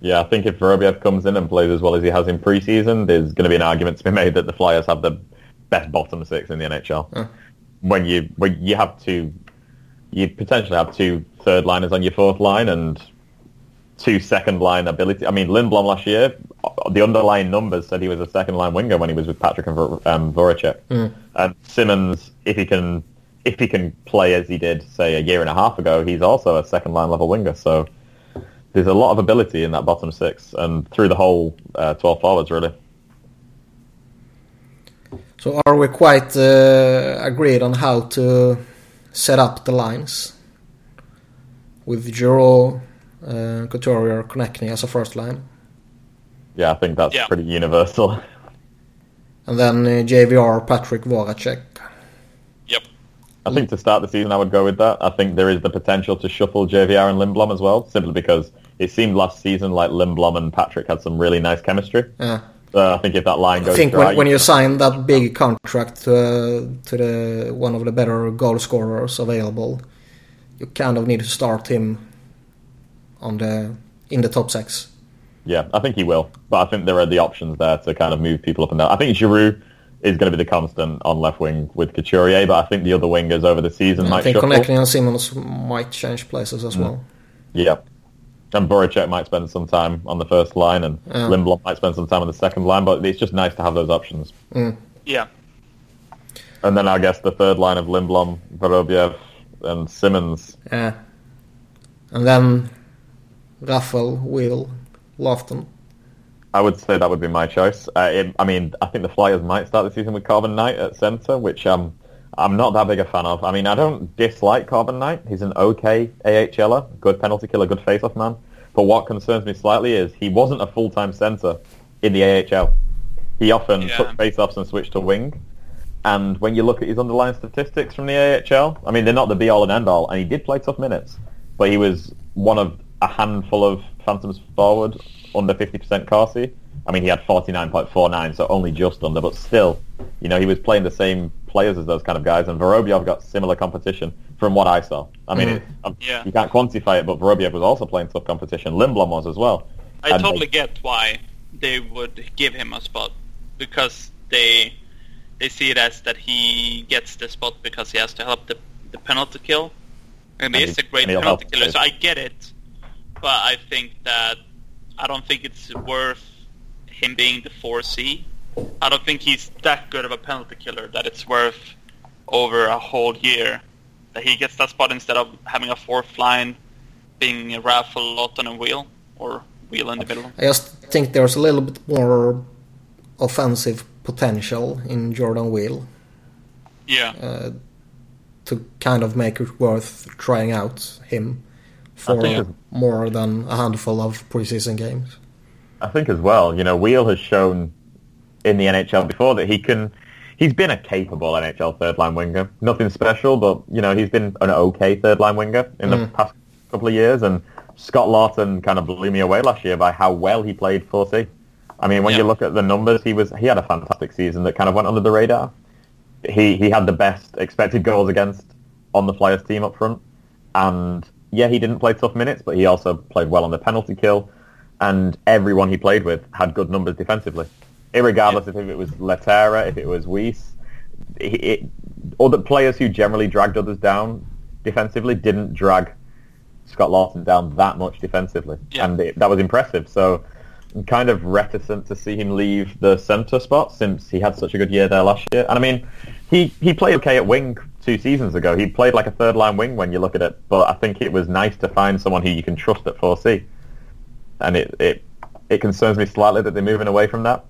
Yeah, I think if Vorobiev comes in and plays as well as he has in preseason, there's going to be an argument to be made that the Flyers have the best bottom six in the NHL. Huh. When you when you have two, you potentially have two third liners on your fourth line and two second line ability. I mean, Lindblom last year, the underlying numbers said he was a second line winger when he was with Patrick and um, Voracek. And Simmonds, if he can if he can play as he did say a year and a half ago, he's also a second line level winger. So there's a lot of ability in that bottom six and through the whole uh, 12 forwards really. So are we quite uh, agreed on how to set up the lines? With Giroux, uh, Couturier, Konecny as a first line. Yeah, I think that's Yeah. pretty universal. And then uh, JVR, Patrick Voracek. Yep. I think to start the season, I would go with that. I think there is the potential to shuffle JVR and Lindblom as well, simply because it seemed last season like Lindblom and Patrick had some really nice chemistry. Yeah. So I think if that line I goes think dry, when, when you sign that big contract to, uh, to the one of the better goal scorers available, you kind of need to start him on the in the top six. yeah, I think he will. But I think there are the options there to kind of move people up and down. I think Giroux is going to be the constant on left wing with Couturier, but I think the other wingers over the season I might think shuffle. And Simmonds might change places as well. Yeah. And Voracek might spend some time on the first line, and Yeah. Lindblom might spend some time on the second line. But it's just nice to have those options. Yeah. And then I guess the third line of Lindblom, Vorobiev, and Simmonds. Yeah. And then Raffl, Will, Laughton. I would say that would be my choice. Uh, it, I mean, I think the Flyers might start the season with Corban Knight at centre, which um, I'm not that big a fan of. I mean, I don't dislike Corban Knight. He's an okay AHLer, good penalty killer, good face-off man. But what concerns me slightly is he wasn't a full-time centre in the AHL. He often Yeah. took face-offs and switched to wing. And when you look at his underlying statistics from the AHL, I mean, they're not the be-all and end-all, and he did play tough minutes. But he was one of a handful of Phantoms forward under 50% Corsi. I mean, he had 49.49, so only just under, but still, you know, he was playing the same players as those kind of guys, and Vorobiev got similar competition from what I saw. I mean, Mhm. it, um, Yeah. you can't quantify it, but Vorobiev was also playing tough competition. Lindblom was as well. I And totally they- get why they would give him a spot because they they see it as that he gets the spot because he has to help the the penalty kill, and, And he's he- a great penalty help killer. So I get it, but I think that I don't think it's worth him being the 4C. I don't think he's that good of a penalty killer that it's worth over a whole year that he gets that spot instead of having a fourth line being a Raffl, Laughton, and Weal or Weal in the middle. I just think there's a little bit more offensive potential in Jordan Weal Yeah. uh, to kind of make it worth trying out him for more than a handful of preseason games. I think as well, you know, Weal has shown in the NHL before that he can. He's been a capable NHL third line winger. Nothing special, but you know, he's been an okay third line winger in the Mm. past couple of years. And Scott Laughton kind of blew me away last year by how well he played 4C. I mean, when Yeah. you look at the numbers, he was he had a fantastic season that kind of went under the radar. He he had the best expected goals against on the Flyers team up front, and yeah, he didn't play tough minutes, but he also played well on the penalty kill and everyone he played with had good numbers defensively, irregardless of if it was Lehtera, if it was Weise. It, it, other players who generally dragged others down defensively didn't drag Scott Laughton down that much defensively, Yeah. and it, that was impressive. So I'm kind of reticent to see him leave the centre spot since he had such a good year there last year. And I mean, he, he played okay at wing two seasons ago. He played like a third line wing when you look at it, but I think it was nice to find someone who you can trust at 4C. And it, it, it concerns me slightly that they're moving away from that.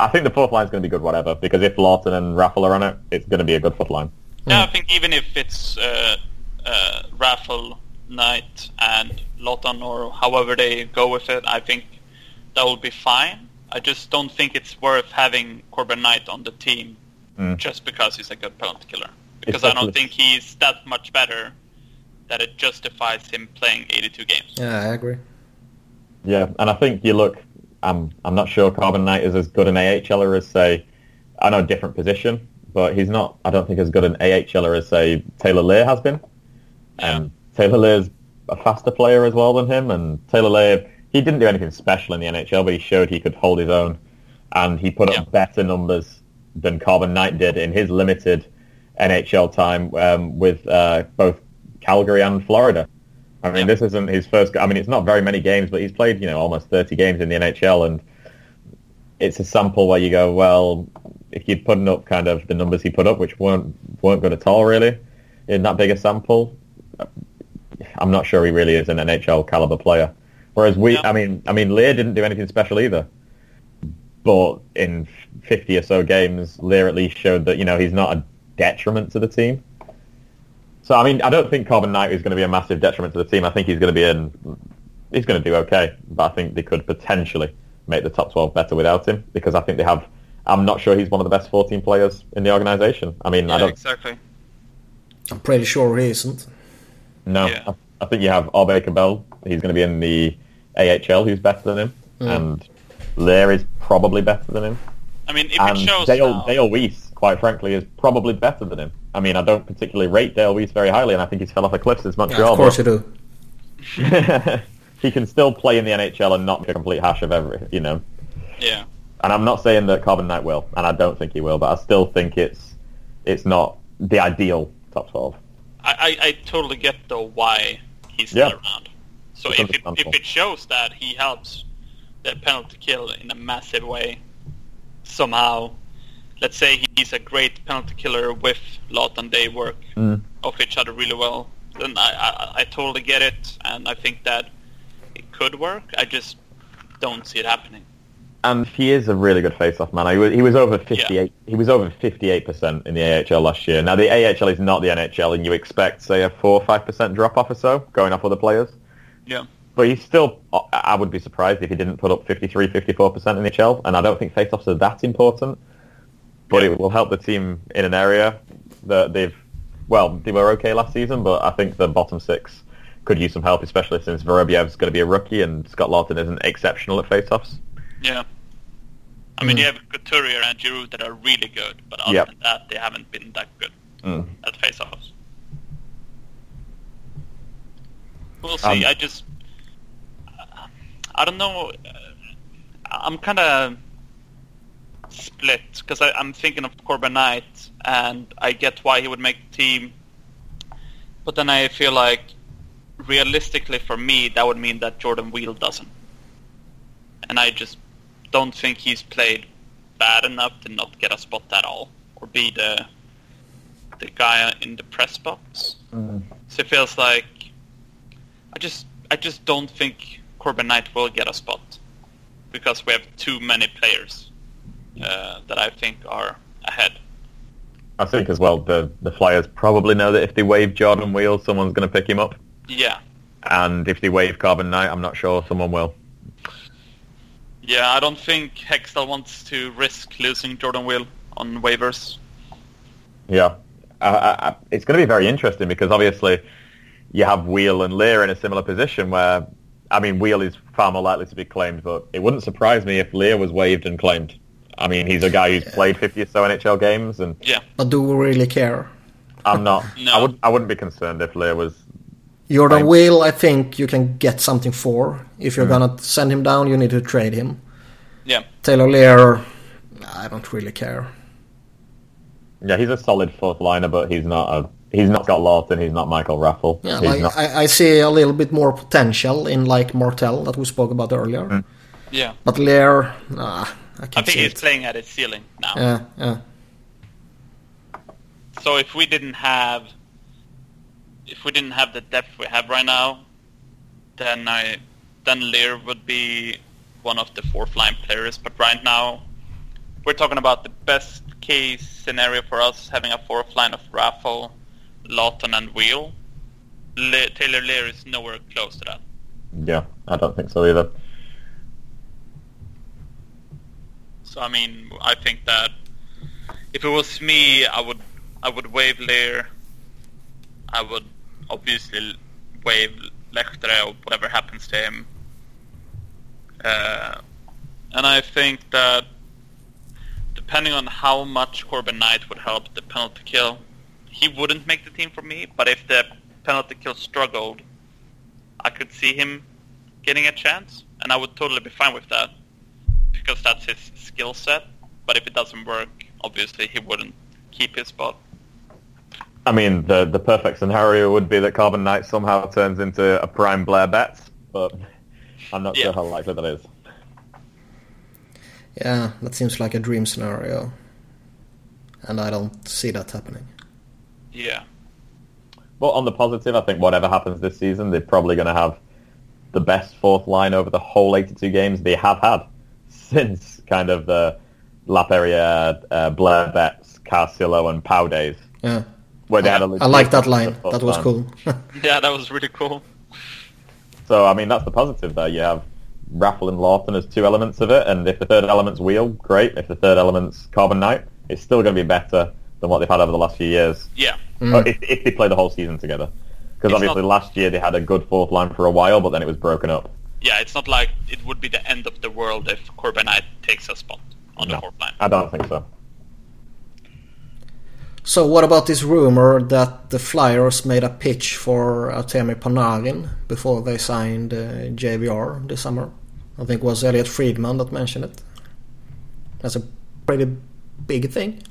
I think the fourth line is going to be good, whatever, because if Laughton and Raffl are on it, it's going to be a good fourth line. Yeah, I think even if it's uh, uh, Raffl, Knight, and Laughton, or however they go with it, I think that will be fine. I just don't think it's worth having Corban Knight on the team Mm. just because he's a good penalty killer. Because I don't think he's that much better that it justifies him playing 82 games. Yeah, I agree. Yeah, and I think you look. I'm I'm not sure Corban Knight is as good an AHLer as say, I know different position, but he's not. I don't think as good an AHLer as say Taylor Leier has been. And Taylor Leier's a faster player as well than him, and Taylor Leier he didn't do anything special in the NHL, but he showed he could hold his own, and he put up better numbers than Corban Knight did in his limited NHL time um, with uh, both Calgary and Florida. I mean, Yeah. this isn't his first. I mean, it's not very many games, but he's played, you know, almost 30 games in the NHL, and it's a sample where you go, well, if you're putting up kind of the numbers he put up, which weren't weren't good at all, really, in that big a sample, I'm not sure he really is an NHL caliber player. Whereas we. I mean, I mean, Leier didn't do anything special either, but in 50 or so games, Leier at least showed that you know he's not a detriment to the team. So I mean, I don't think Corban Knight is going to be a massive detriment to the team. I think he's going to be in. He's going to do okay, but I think they could potentially make the top 12 better without him because I think they have. I'm not sure he's one of the best 14 players in the organisation. I mean, I don't exactly. I'm pretty sure he isn't. No, Yeah. I, I think you have Aubé-Kubel. He's going to be in the AHL. Who's better than him? Mm. And Leier is probably better than him. I mean, if and it shows Dale, now, Dale Weise, quite frankly, is probably better than him. I mean, I don't particularly rate Dale Weise very highly, and I think he's fell off a cliff since Yeah, Montreal. of course you do. he can still play in the NHL and not be a complete hash of every, you know. yeah. And I'm not saying that Corban Knight will, and I don't think he will, but I still think it's it's not the ideal top 12. I, I, I totally get though why he's still Yeah. around. So It's if it, if it shows that he helps the penalty kill in a massive way, somehow, let's say he's a great penalty killer with Laughton, they work Mm. off each other really well. and I, I I totally get it, and I think that it could work. I just don't see it happening. And he is a really good face-off man. He was, he was over 58. He was over 58% in the AHL last year. Now the AHL is not the NHL, and you expect say a four or five percent drop off or so going off other players. Yeah. But he's still. I would be surprised if he didn't put up 53, 54 percent in the HL, and I don't think face-offs are that important. But Yeah. it will help the team in an area that they've. Well, they were okay last season, but I think the bottom six could use some help, especially since Vorobiev's going to be a rookie and Scott Laughton isn't exceptional at face-offs. Yeah. I mean, Mm. you have Couturier and Giroux that are really good, but other Yep. than that, they haven't been that good Mm. at face-offs. We'll see. Um, I just, I don't know. I'm kind of split because I'm thinking of Corban Knight, and I get why he would make the team, but then I feel like realistically for me that would mean that Jordan Weal doesn't, and I just don't think he's played bad enough to not get a spot at all or be the the guy in the press box. Mm-hmm. So it feels like I just I just don't think Corban Knight will get a spot because we have too many players uh, that I think are ahead. I think as well the the Flyers probably know that if they waive Jordan Weal, someone's going to pick him up, Yeah, and if they waive Corban Knight, I'm not sure someone will. yeah. I don't think Hextall wants to risk losing Jordan Weal on waivers. Yeah, I, I- it's going to be very interesting because obviously you have Weal and Leier in a similar position where, I mean, Weal is far more likely to be claimed, but it wouldn't surprise me if Leier was waived and claimed. I mean, he's a guy who's played 50 or so NHL games, and Yeah, But do we really care? I'm not. No. I would. I wouldn't be concerned if Leier was. Jordan I'm- Will, I think you can get something for. If you're mm. gonna send him down, you need to trade him. yeah, Taylor Leier, I don't really care. Yeah, he's a solid fourth liner, but he's not a. He's not Scott Laughton. He's not Michael Raffl. Yeah, he's like not, I, I see a little bit more potential in like Martel that we spoke about earlier. Mm. yeah. But Leier, nah, I I can't think see he's it. playing at his ceiling now. Yeah, yeah. So if we didn't have, if we didn't have the depth we have right now, then I, then Leier would be one of the fourth line players. But right now, we're talking about the best case scenario for us having a fourth line of Raffl, Laughton, and Weal. Le- Taylor Leier is nowhere close to that. yeah, I don't think so either. I mean, I think that if it was me, I would I would waive Leier. I would obviously waive Lehtera or whatever happens to him. Uh, and I think that depending on how much Corban Knight would help the penalty kill, he wouldn't make the team for me. But if the penalty kill struggled, I could see him getting a chance, and I would totally be fine with that because that's his skill set. But if it doesn't work, obviously he wouldn't keep his spot. I mean, the the perfect scenario would be that Corban Knight somehow turns into a prime Blair Betts, but I'm not Yeah. sure how likely that is. Yeah, that seems like a dream scenario. And I don't see that happening. Yeah, But on the positive, I think whatever happens this season, they're probably going to have the best fourth line over the whole 82 games they have had since kind of the Laperrière, uh, Blair Betts, Carcillo, and Powe days, Yeah. where they had a I like that line. That was line. cool. yeah, that was really cool. So, I mean, that's the positive there. You have Raffl and Laughton as two elements of it, and if the third element's Weal, great. If the third element's Corban Knight, it's still going to be better than what they've had over the last few years. Yeah, Oh, if, if they play the whole season together. Because obviously not- last year they had a good fourth line for a while, but then it was broken up. Yeah. It's not like it would be the end of the world if Corban Knight takes a spot on the No, fourth line. I don't think so. so what about this rumor that the Flyers made a pitch for Artemi Panarin before they signed uh, JVR this summer? I think it was Elliotte Friedman that mentioned it. That's a pretty big thing.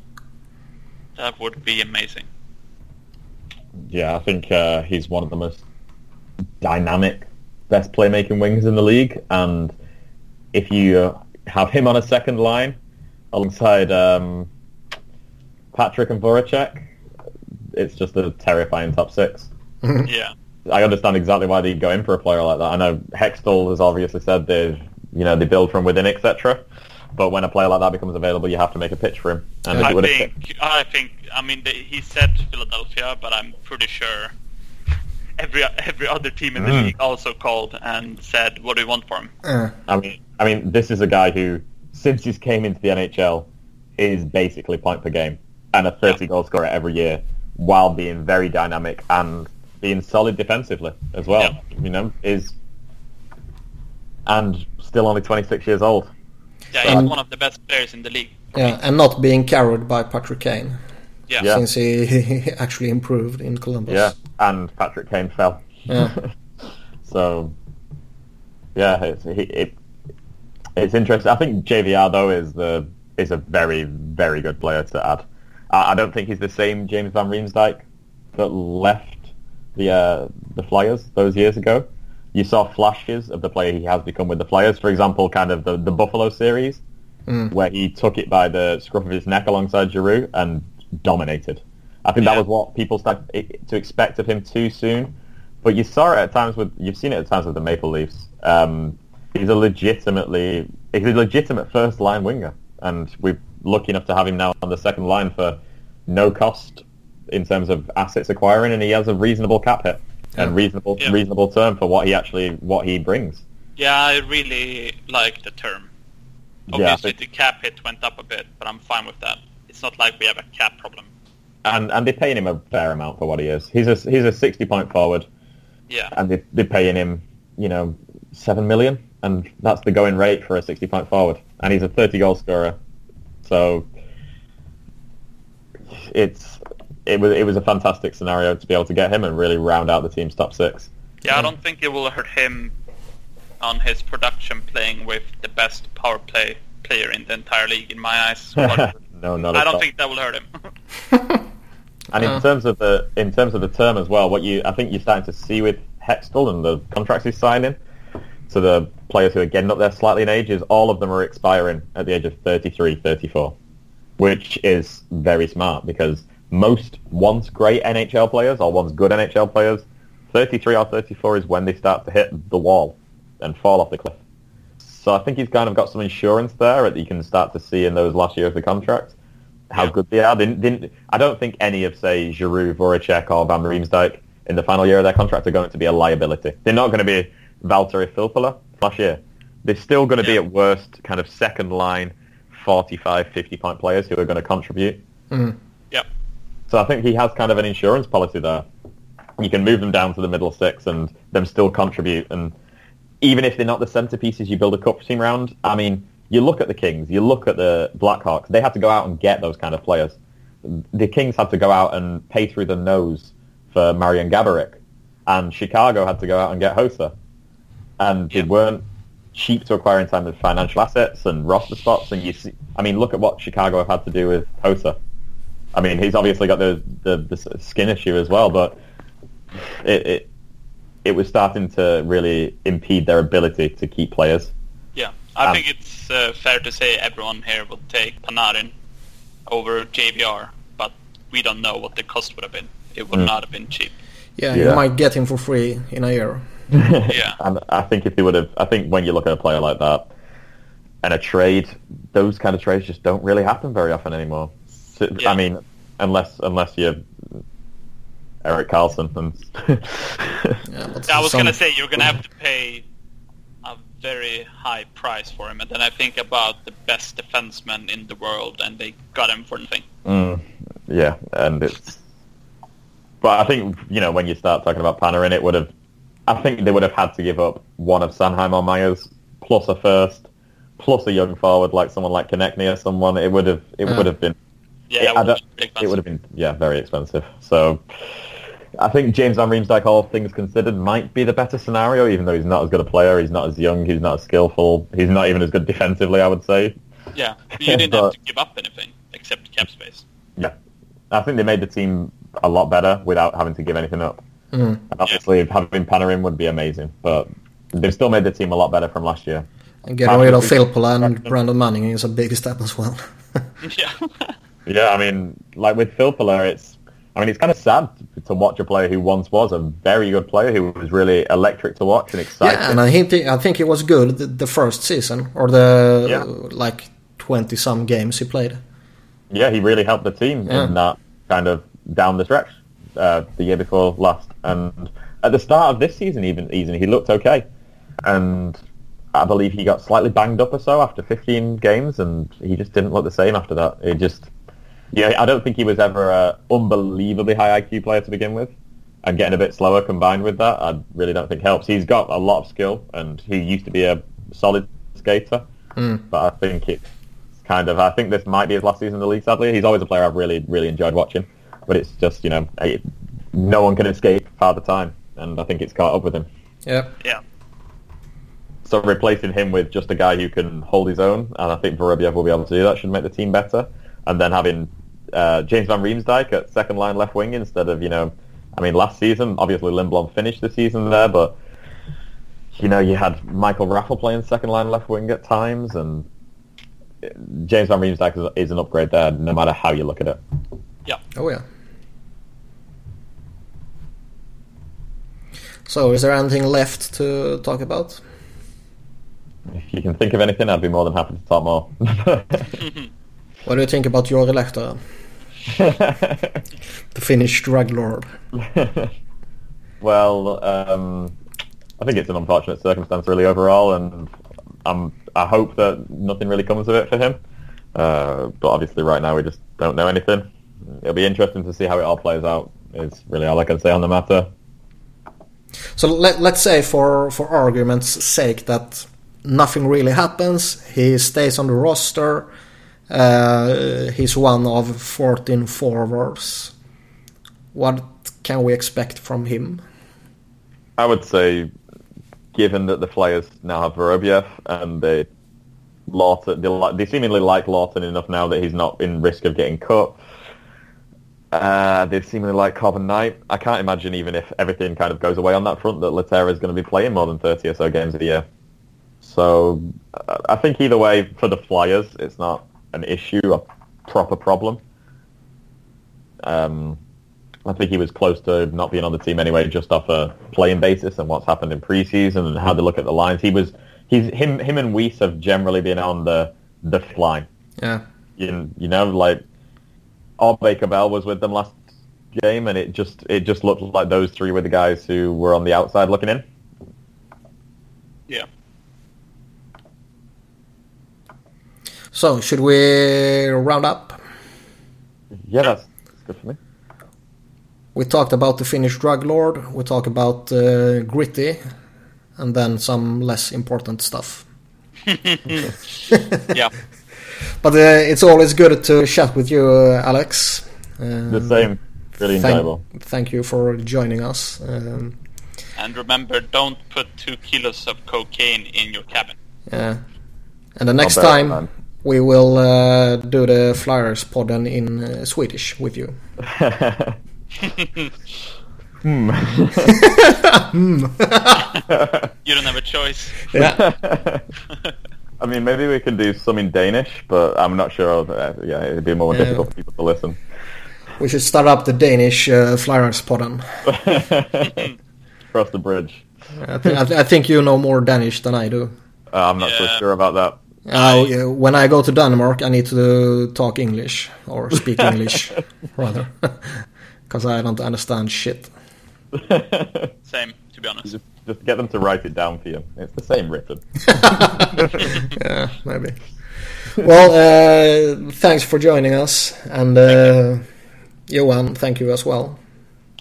That would be amazing. Yeah, I think uh, he's one of the most dynamic, best playmaking wings in the league, and if you uh, have him on a second line alongside um, Patrick and Voracek, it's just a terrifying top six. Yeah. I understand exactly why they go in for a player like that. I know Hextall has obviously said they, you know, they build from within, etc. But when a player like that becomes available, you have to make a pitch for him. And I it would think, I think, I mean, the, he said Philadelphia, but I'm pretty sure every every other team in the Mm. league also called and said, "What do you want for him?" Uh, I mean, I mean, this is a guy who, since he's came into the NHL, is basically point per game and a 30 goal scorer every year, while being very dynamic and being solid defensively as well. Yeah. You know, is and still only 26 years old. Yeah, Um, he's one of the best players in the league. yeah, and not being carried by Patrick Kane Yeah. Yeah. since he actually improved in Columbus. Yeah, and Patrick Kane fell. Yeah. so, yeah, it's he, it, it's interesting. I think JVR though is the is a very very good player to add. I, I don't think he's the same James Van Riemsdyk that left the uh, the Flyers those years ago. You saw flashes of the player he has become with the Flyers. For example, kind of the, the Buffalo series, Mm. where he took it by the scruff of his neck alongside Giroux and dominated. I think that was what people started to expect of him too soon. But you saw it at times with you've seen it at times with the Maple Leafs. Um, he's a legitimately he's a legitimate first line winger, and we're lucky enough to have him now on the second line for no cost in terms of assets acquiring, and he has a reasonable cap hit and reasonable Yeah. reasonable term for what he actually what he brings. Yeah, I really like the term. Yeah, Obviously, think- the cap hit went up a bit, but I'm fine with that. It's not like we have a cap problem. and and they're paying him a fair amount for what he is. He's a he's a sixty point forward, Yeah. and they, they're paying him, you know, seven million, and that's the going rate for a sixty point forward, and he's a thirty goal scorer. So it's it was it was a fantastic scenario to be able to get him and really round out the team's top six. Yeah, I don't think it will hurt him on his production playing with the best power play player in the entire league, in my eyes. no, not I at don't all. think that will hurt him. And Yeah. in uh. terms of the in terms of the term as well, what you I think you're starting to see with Hextall and the contracts he's signing, to the players who are getting up there slightly in age, is all of them are expiring at the age of 33, 34, which is very smart because most once great NHL players or once good NHL players, 33 or 34 is when they start to hit the wall and fall off the cliff. So I think he's kind of got some insurance there that you can start to see in those last years of the contract how Yeah. good they are. They didn't, didn't, I don't think any of, say, Giroux, Voracek, or Van Riemsdyk in the final year of their contract are going to be a liability. They're not going to be Valtteri Filppula last year. They're still going to be at worst kind of second line 45, 50 point players who are going to contribute. Mm. yep. So I think he has kind of an insurance policy there. You can move them down to the middle six and them still contribute. And even if they're not the centerpieces you build a cup team around, I mean, you look at the Kings, you look at the Blackhawks, they had to go out and get those kind of players. The Kings had to go out and pay through the nose for Marian Gaborik. And Chicago had to go out and get Hossa. And Yeah. they weren't cheap to acquire in terms of financial assets and roster spots. And you see, I mean, look at what Chicago have had to do with Hossa. I mean, he's obviously got the, the, the skin issue as well, but it, it it was starting to really impede their ability to keep players. Yeah. I Um, think it's uh, fair to say everyone here will take Panarin over JVR, but we don't know what the cost would have been. It would Mm. not have been cheap. Yeah, Yeah. you might get him for free in a year. Yeah. and I think if they would have, I think when you look at a player like that and a trade, those kind of trades just don't really happen very often anymore. So, Yeah. I mean, unless unless you're Erik Karlsson and Yeah, I was gonna say you're gonna have to pay a very high price for him, and then I think about the best defenseman in the world, and they got him for nothing. Mm, yeah, and it's. But I think you know when you start talking about Panarin, it would have. I think they would have had to give up one of Sanheim or Myers plus a first, plus a young forward like someone like Konecny or someone. It would have. It Yeah. would have been. Yeah, It- it I would, don't- be big It would have been yeah very expensive. So. I think James Van Riemsdyk, all things considered, might be the better scenario, even though he's not as good a player, he's not as young, he's not as skillful, he's not even as good defensively, I would say. Yeah, you didn't have to give up anything except cap space. Yeah. I think they made the team a lot better without having to give anything up. Mm. And obviously, having Panarin would be amazing, but they've still made the team a lot better from last year. And getting rid of Absolutely. Filppula and Brandon Manning is a big step as well. yeah, Yeah, I mean, like with Filppula, it's I mean, it's kind of sad to watch a player who once was a very good player, who was really electric to watch and exciting. Yeah, and I think I think it was good the, the first season or the Yeah. like twenty some games he played. yeah, he really helped the team Yeah. in that kind of down the stretch uh, the year before last. And at the start of this season, even even he looked okay. And I believe he got slightly banged up or so after 15 games, and he just didn't look the same after that. It just, yeah, I don't think he was ever a unbelievably high IQ player to begin with. And getting a bit slower combined with that, I really don't think helps. He's got a lot of skill, and he used to be a solid skater. Hmm. But I think it's kind of, I think this might be his last season in the league. Sadly, he's always a player I've really, really enjoyed watching. But it's just, you know, no one can escape Father Time, and I think it's caught up with him. Yeah. Yeah. So replacing him with just a guy who can hold his own, and I think Vorobiev will be able to do that, should make the team better. And then having uh, James Van Riemsdyk at second line left wing instead of, you know, I mean, last season, obviously Lindblom finished the season there, but, you know, you had Michael Raffl playing second line left wing at times, and James Van Riemsdyk is, is an upgrade there, no matter how you look at it. Yeah. Oh yeah. So, is there anything left to talk about? If you can think of anything, I'd be more than happy to talk more. What do you think about Jori Lehtera, the Finnish drug lord? well, um, I think it's an unfortunate circumstance really overall, and I'm, I hope that nothing really comes of it for him. Uh, but obviously right now we just don't know anything. It'll be interesting to see how it all plays out. Is really all I can say on the matter. So let, let's say, for for argument's sake, that nothing really happens. He stays on the roster. Uh, he's one of 14 forwards. What can we expect from him? I would say, given that the Flyers now have Vorobiev and they Laughton, they, they seemingly like Laughton enough now that he's not in risk of getting cut. Uh, they seemingly like Corban Knight. I can't imagine even if everything kind of goes away on that front that Lehtera is going to be playing more than 30 or so games a year. So I think either way, for the Flyers, it's not an issue, a proper problem. Um, I think he was close to not being on the team anyway, just off a playing basis and what's happened in preseason and how they look at the lines. He was, he's him, him and Weise have generally been on the the line. Yeah. You, you know, like or Aubé-Kubel was with them last game, and it just it just looked like those three were the guys who were on the outside looking in. Yeah. So should we round up? Yeah, that's, that's good for me. We talked about the Finnish drug lord. We talked about uh, gritty, and then some less important stuff. Yeah. But uh, it's always good to chat with you, uh, Alex. Um, The same, really thank, enjoyable. thank you for joining us. Um, And remember, don't put two kilos of cocaine in your cabin. yeah. And the next bear it in time mind. We will uh, do the Flyers podden in uh, Swedish with you. hmm. You don't have a choice. Yeah. I mean, maybe we can do some in Danish, but I'm not sure. Uh, yeah, it'd be more Yeah. difficult for people to listen. we should start up the Danish uh, Flyers podden. Cross the bridge. I, th- I, th- I think you know more Danish than I do. Uh, I'm not so sure about that. Uh, when I go to Denmark, I need to talk English or speak English, rather, because I don't understand shit. Same, to be honest. just, just get them to write it down for you. It's the same written. Yeah, maybe. Well, uh, thanks for joining us, and uh, Johan, thank you as well.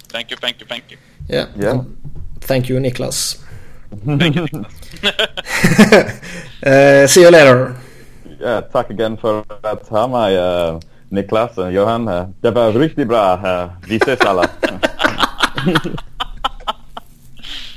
Thank you, thank you, thank you. Yeah. Yeah. and Thank you, Niklas. Uh, see you later. Ja, tack igen för att ha mig, uh, Niklas och Johan. Uh, det var riktigt bra. Uh, vi ses alla.